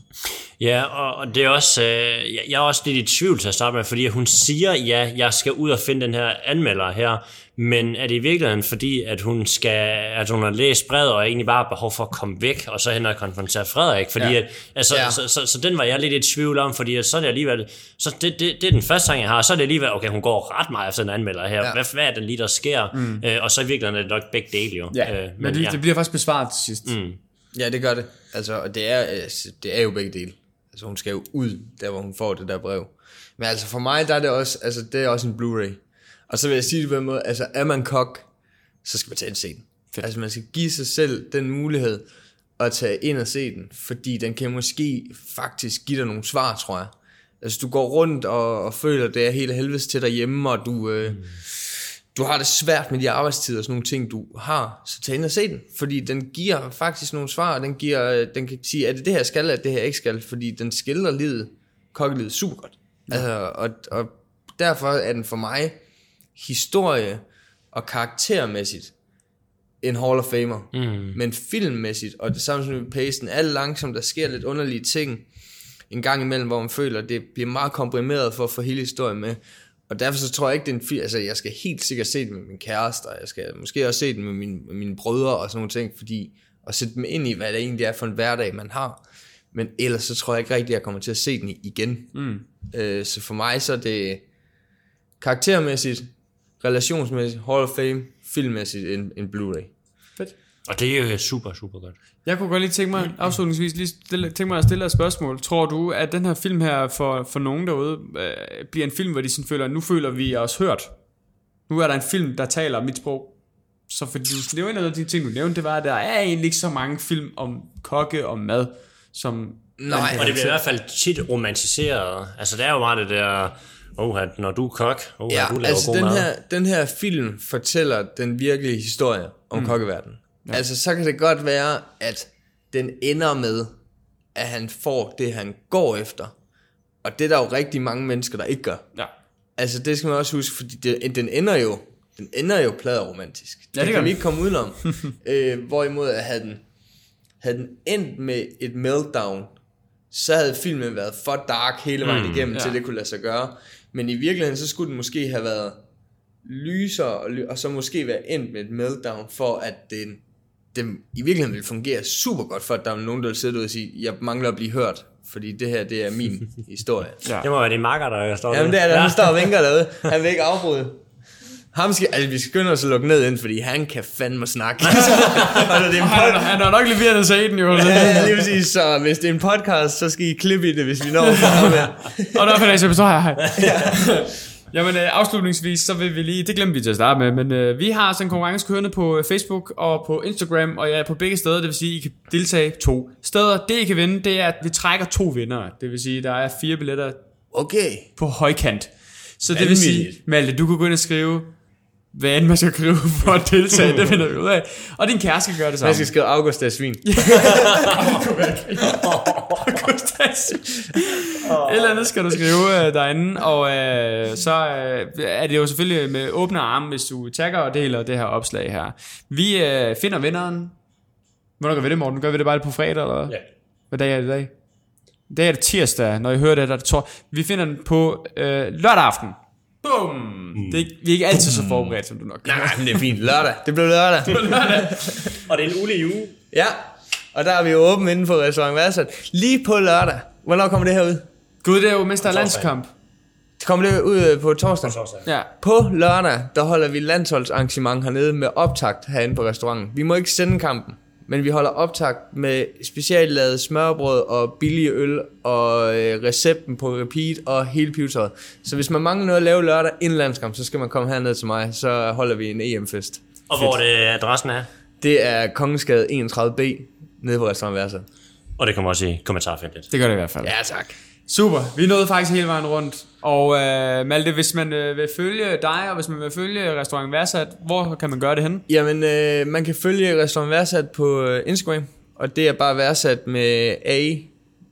Ja, og, og det er også, øh, jeg- jeg er også lidt i tvivl til at starte med, fordi hun siger, ja, jeg skal ud og finde den her anmelder her, men er det i virkeligheden fordi, at hun skal, at hun har læst brevet og egentlig bare har behov for at komme væk, og så hen og konfrontere Frederik, fordi Ja. ja. at, altså, Ja. ja. så, så, så, den var jeg lidt i tvivl om, fordi så er det alligevel, så det, det, det er den første gang, jeg har, og så er det alligevel, okay, hun går ret meget efter den anmelder her, Ja. ja. hvad, hvad er det lige, der sker, mm. øh, og så i virkeligheden er det nok begge dele jo. Ja, øh, men det, det bliver faktisk besvaret til sidst. Mm. Ja, det gør det. Altså, og det er, altså, det er jo begge dele. Altså, hun skal jo ud, der hvor hun får det der brev. Men altså, for mig, der er det også, altså, det er også en Blu-ray. Og så vil jeg sige det på en måde, altså, er man kok, så skal man tage ind og se den. Fedt. Altså, man skal give sig selv den mulighed at tage ind og se den, fordi den kan måske faktisk give dig nogle svar, tror jeg. Altså, du går rundt og, og føler, det er helt helvedes til derhjemme, og du, øh, du har det svært med de arbejdstider og sådan nogle ting, du har, så tag ind og se den. Fordi den giver faktisk nogle svar, og den, giver, øh, den kan sige, er det det her skal, eller det det her ikke skal, fordi den skildrer livet, kokkelivet super godt. Ja. Altså, og, og derfor er den for mig historie og karaktermæssigt en Hall of Famer. Mm. Men filmmæssigt, og det samme som pacen, er langsomt, der sker lidt underlige ting en gang imellem, hvor man føler, at det bliver meget komprimeret for at få hele historien med. Og derfor så tror jeg ikke, det er en film, altså jeg skal helt sikkert se den med min kæreste, og jeg skal måske også se den med, min, med mine brødre og sådan nogle ting, fordi at sætte dem ind i, hvad det egentlig er for en hverdag, man har. Men ellers så tror jeg ikke rigtigt, at jeg kommer til at se den igen. Mm. Øh, så for mig så er det karaktermæssigt, relationsmæssigt, Hall of Fame, filmmæssigt en, en Blu-ray. Fedt. Og det er jo super, super godt. Jeg kunne godt lige tænke mig, afslutningsvis, lige stille, tænke mig at stille et spørgsmål. Tror du, at den her film her for, for nogen derude, øh, bliver en film, hvor de sådan føler, nu føler vi os hørt? Nu er der en film, der taler mit sprog. Så fordi du, det var en af de ting, du nævnte, det var, at der er egentlig ikke så mange film om kokke og mad, som... Nej, Og det bliver i hvert fald tit romantiseret. Altså, det er jo meget det der, oh, når du er kok, oh, Ja, du laver altså god den mad. her, den her film fortæller den virkelige historie om mm. kokkeverdenen. Ja. Altså så kan det godt være, at den ender med, at han får det, han går efter. Og det er der jo rigtig mange mennesker, der ikke gør. Ja. Altså det skal man også huske, fordi det, den ender jo, den ender jo pladeromantisk. Ja, det det kan vi ikke komme udenom. øh, hvorimod at havde den, havde den endt med et meltdown, så havde filmen været for dark hele vejen mm, igennem, ja. til det kunne lade sig gøre. Men i virkeligheden, så skulle den måske have været lysere, og, ly- og så måske være endt med et meltdown, for at den det i virkeligheden vil fungere super godt for, at der er nogen, der vil sidde ud og sige, jeg mangler at blive hørt, fordi det her, det er min historie. Ja. Det må være din makker, der står Jamen det er der, han står og vinker derude. Han vil ikke afbryde. Ham skal, altså, vi skal skynde os at lukke ned ind, fordi han kan fandme snakke. når det er en Han, pod- han har nok leveret at se den jo. ja, lige præcis. Så hvis det er en podcast, så skal I klippe i det, hvis vi når for ham her. Og der er så her. Hej. Jamen øh, afslutningsvis, så vil vi lige, det glemte vi til at starte med, men øh, vi har sådan en konkurrence kørende på øh, Facebook og på Instagram, og jeg er på begge steder, det vil sige, I kan deltage to steder. Det I kan vinde, det er, at vi trækker to vinder. Det vil sige, der er fire billetter Okay. på højkant. Så det vil sige. Malte, du kan gå ind og skrive, hvad end man skal skrive for at deltage, det finder vi ud af. Og din kæreste skal gøre det samme. Jeg skal skrive August af svin. Augustas. Et eller andet skal du skrive øh, derinde, og øh, så øh, er det jo selvfølgelig med åbne arme, hvis du tagger og deler det her opslag her. Vi øh, finder vinderen. Hvornår gør vi det, Morten? Gør vi det bare på fredag, eller hvad? Ja. Hvad dag er det i dag? I dag er det tirsdag, når I hører det, der er det tor. Vi finder den på øh, lørdag aften. Bum! Det er, ikke- vi er ikke altid så forberedt, som du nok kan. Nej, men det er fint. Lørdag. Det blev lørdag. Og det er en ulig uge. Ja. Og der er vi jo åbne inden for restaurant Værsat. Lige på lørdag. Hvornår kommer det her ud? Gud, det er jo er torsdag. landskamp. Kommer det ud øh, på torsdag? Ja. På lørdag, der holder vi landsholdsarrangement hernede med optakt herinde på restauranten. Vi må ikke sende kampen, men vi holder optakt med specielt lavet smørbrød og billige øl og øh, recepten på repeat og hele pivetøjet. Så hvis man mangler noget at lave lørdag inden landskamp, så skal man komme herned til mig, så holder vi en EM-fest. Og hvor det adressen er. Det er Kongensgade 31B nede på restaurant. Og det kommer også i kommentarfeltet. Det gør det i hvert fald. Ja, tak. Super, vi nåede faktisk hele vejen rundt. Og øh, Malte, hvis man øh, vil følge dig, og hvis man vil følge Restaurant Værsat, hvor kan man gøre det henne? Jamen, øh, man kan følge Restaurant Værsat på øh, Instagram, og det er bare Værsat med A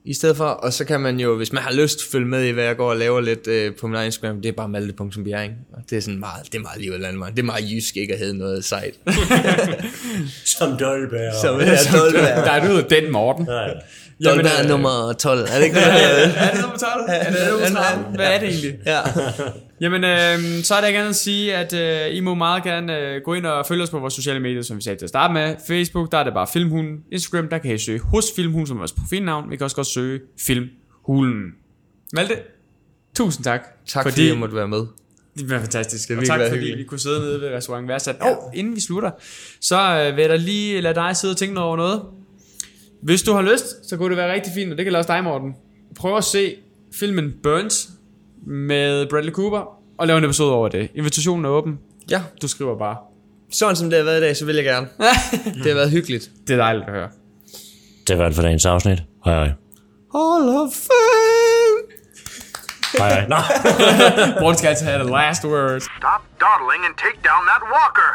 i stedet for, og så kan man jo, hvis man har lyst, følge med i, hvad jeg går og laver lidt øh, på min egen Instagram, det er bare malte.bjerring, og det er sådan meget, det er meget livet landet Det er meget jysk ikke at have noget sejt. Som Dolberg. Så vil jeg Dolberg. Der er af den, Morten. Ja, ja. Dolberg er nummer 12, er det ikke det? Er det nummer 12? Er det nummer 13? Hvad er det egentlig? ja. Jamen, øh, så er der ikke andet at sige, at øh, I må meget gerne øh, gå ind og følge os på vores sociale medier, som vi sagde til at starte med. Facebook, der er det bare Filmhulen. Instagram, der kan I søge hos Filmhulen, som er vores profilnavn. Vi kan også godt søge Filmhulen. Malte, tusind tak. Tak fordi, fordi jeg måtte være med. Det var fantastisk. Det og tak fordi hyggeligt. vi kunne sidde nede ved restaurant Værsat. Og oh, inden vi slutter, så øh, vil jeg da lige lade dig sidde og tænke over noget. Hvis du har lyst, så kunne det være rigtig fint, og det kan også dig, Morten. Prøv at se filmen Burns med Bradley Cooper, og lave en episode over det. Invitationen er åben. Ja, Du skriver bare. sådan som det har været i dag, så vil jeg gerne. Det har været hyggeligt. Det er dejligt at høre. Det var det for dagens afsnit. Hej hej. Hall of Fame! Hej hej. Nå. Morten skal altid have the last word. Stop dawdling and take down that walker.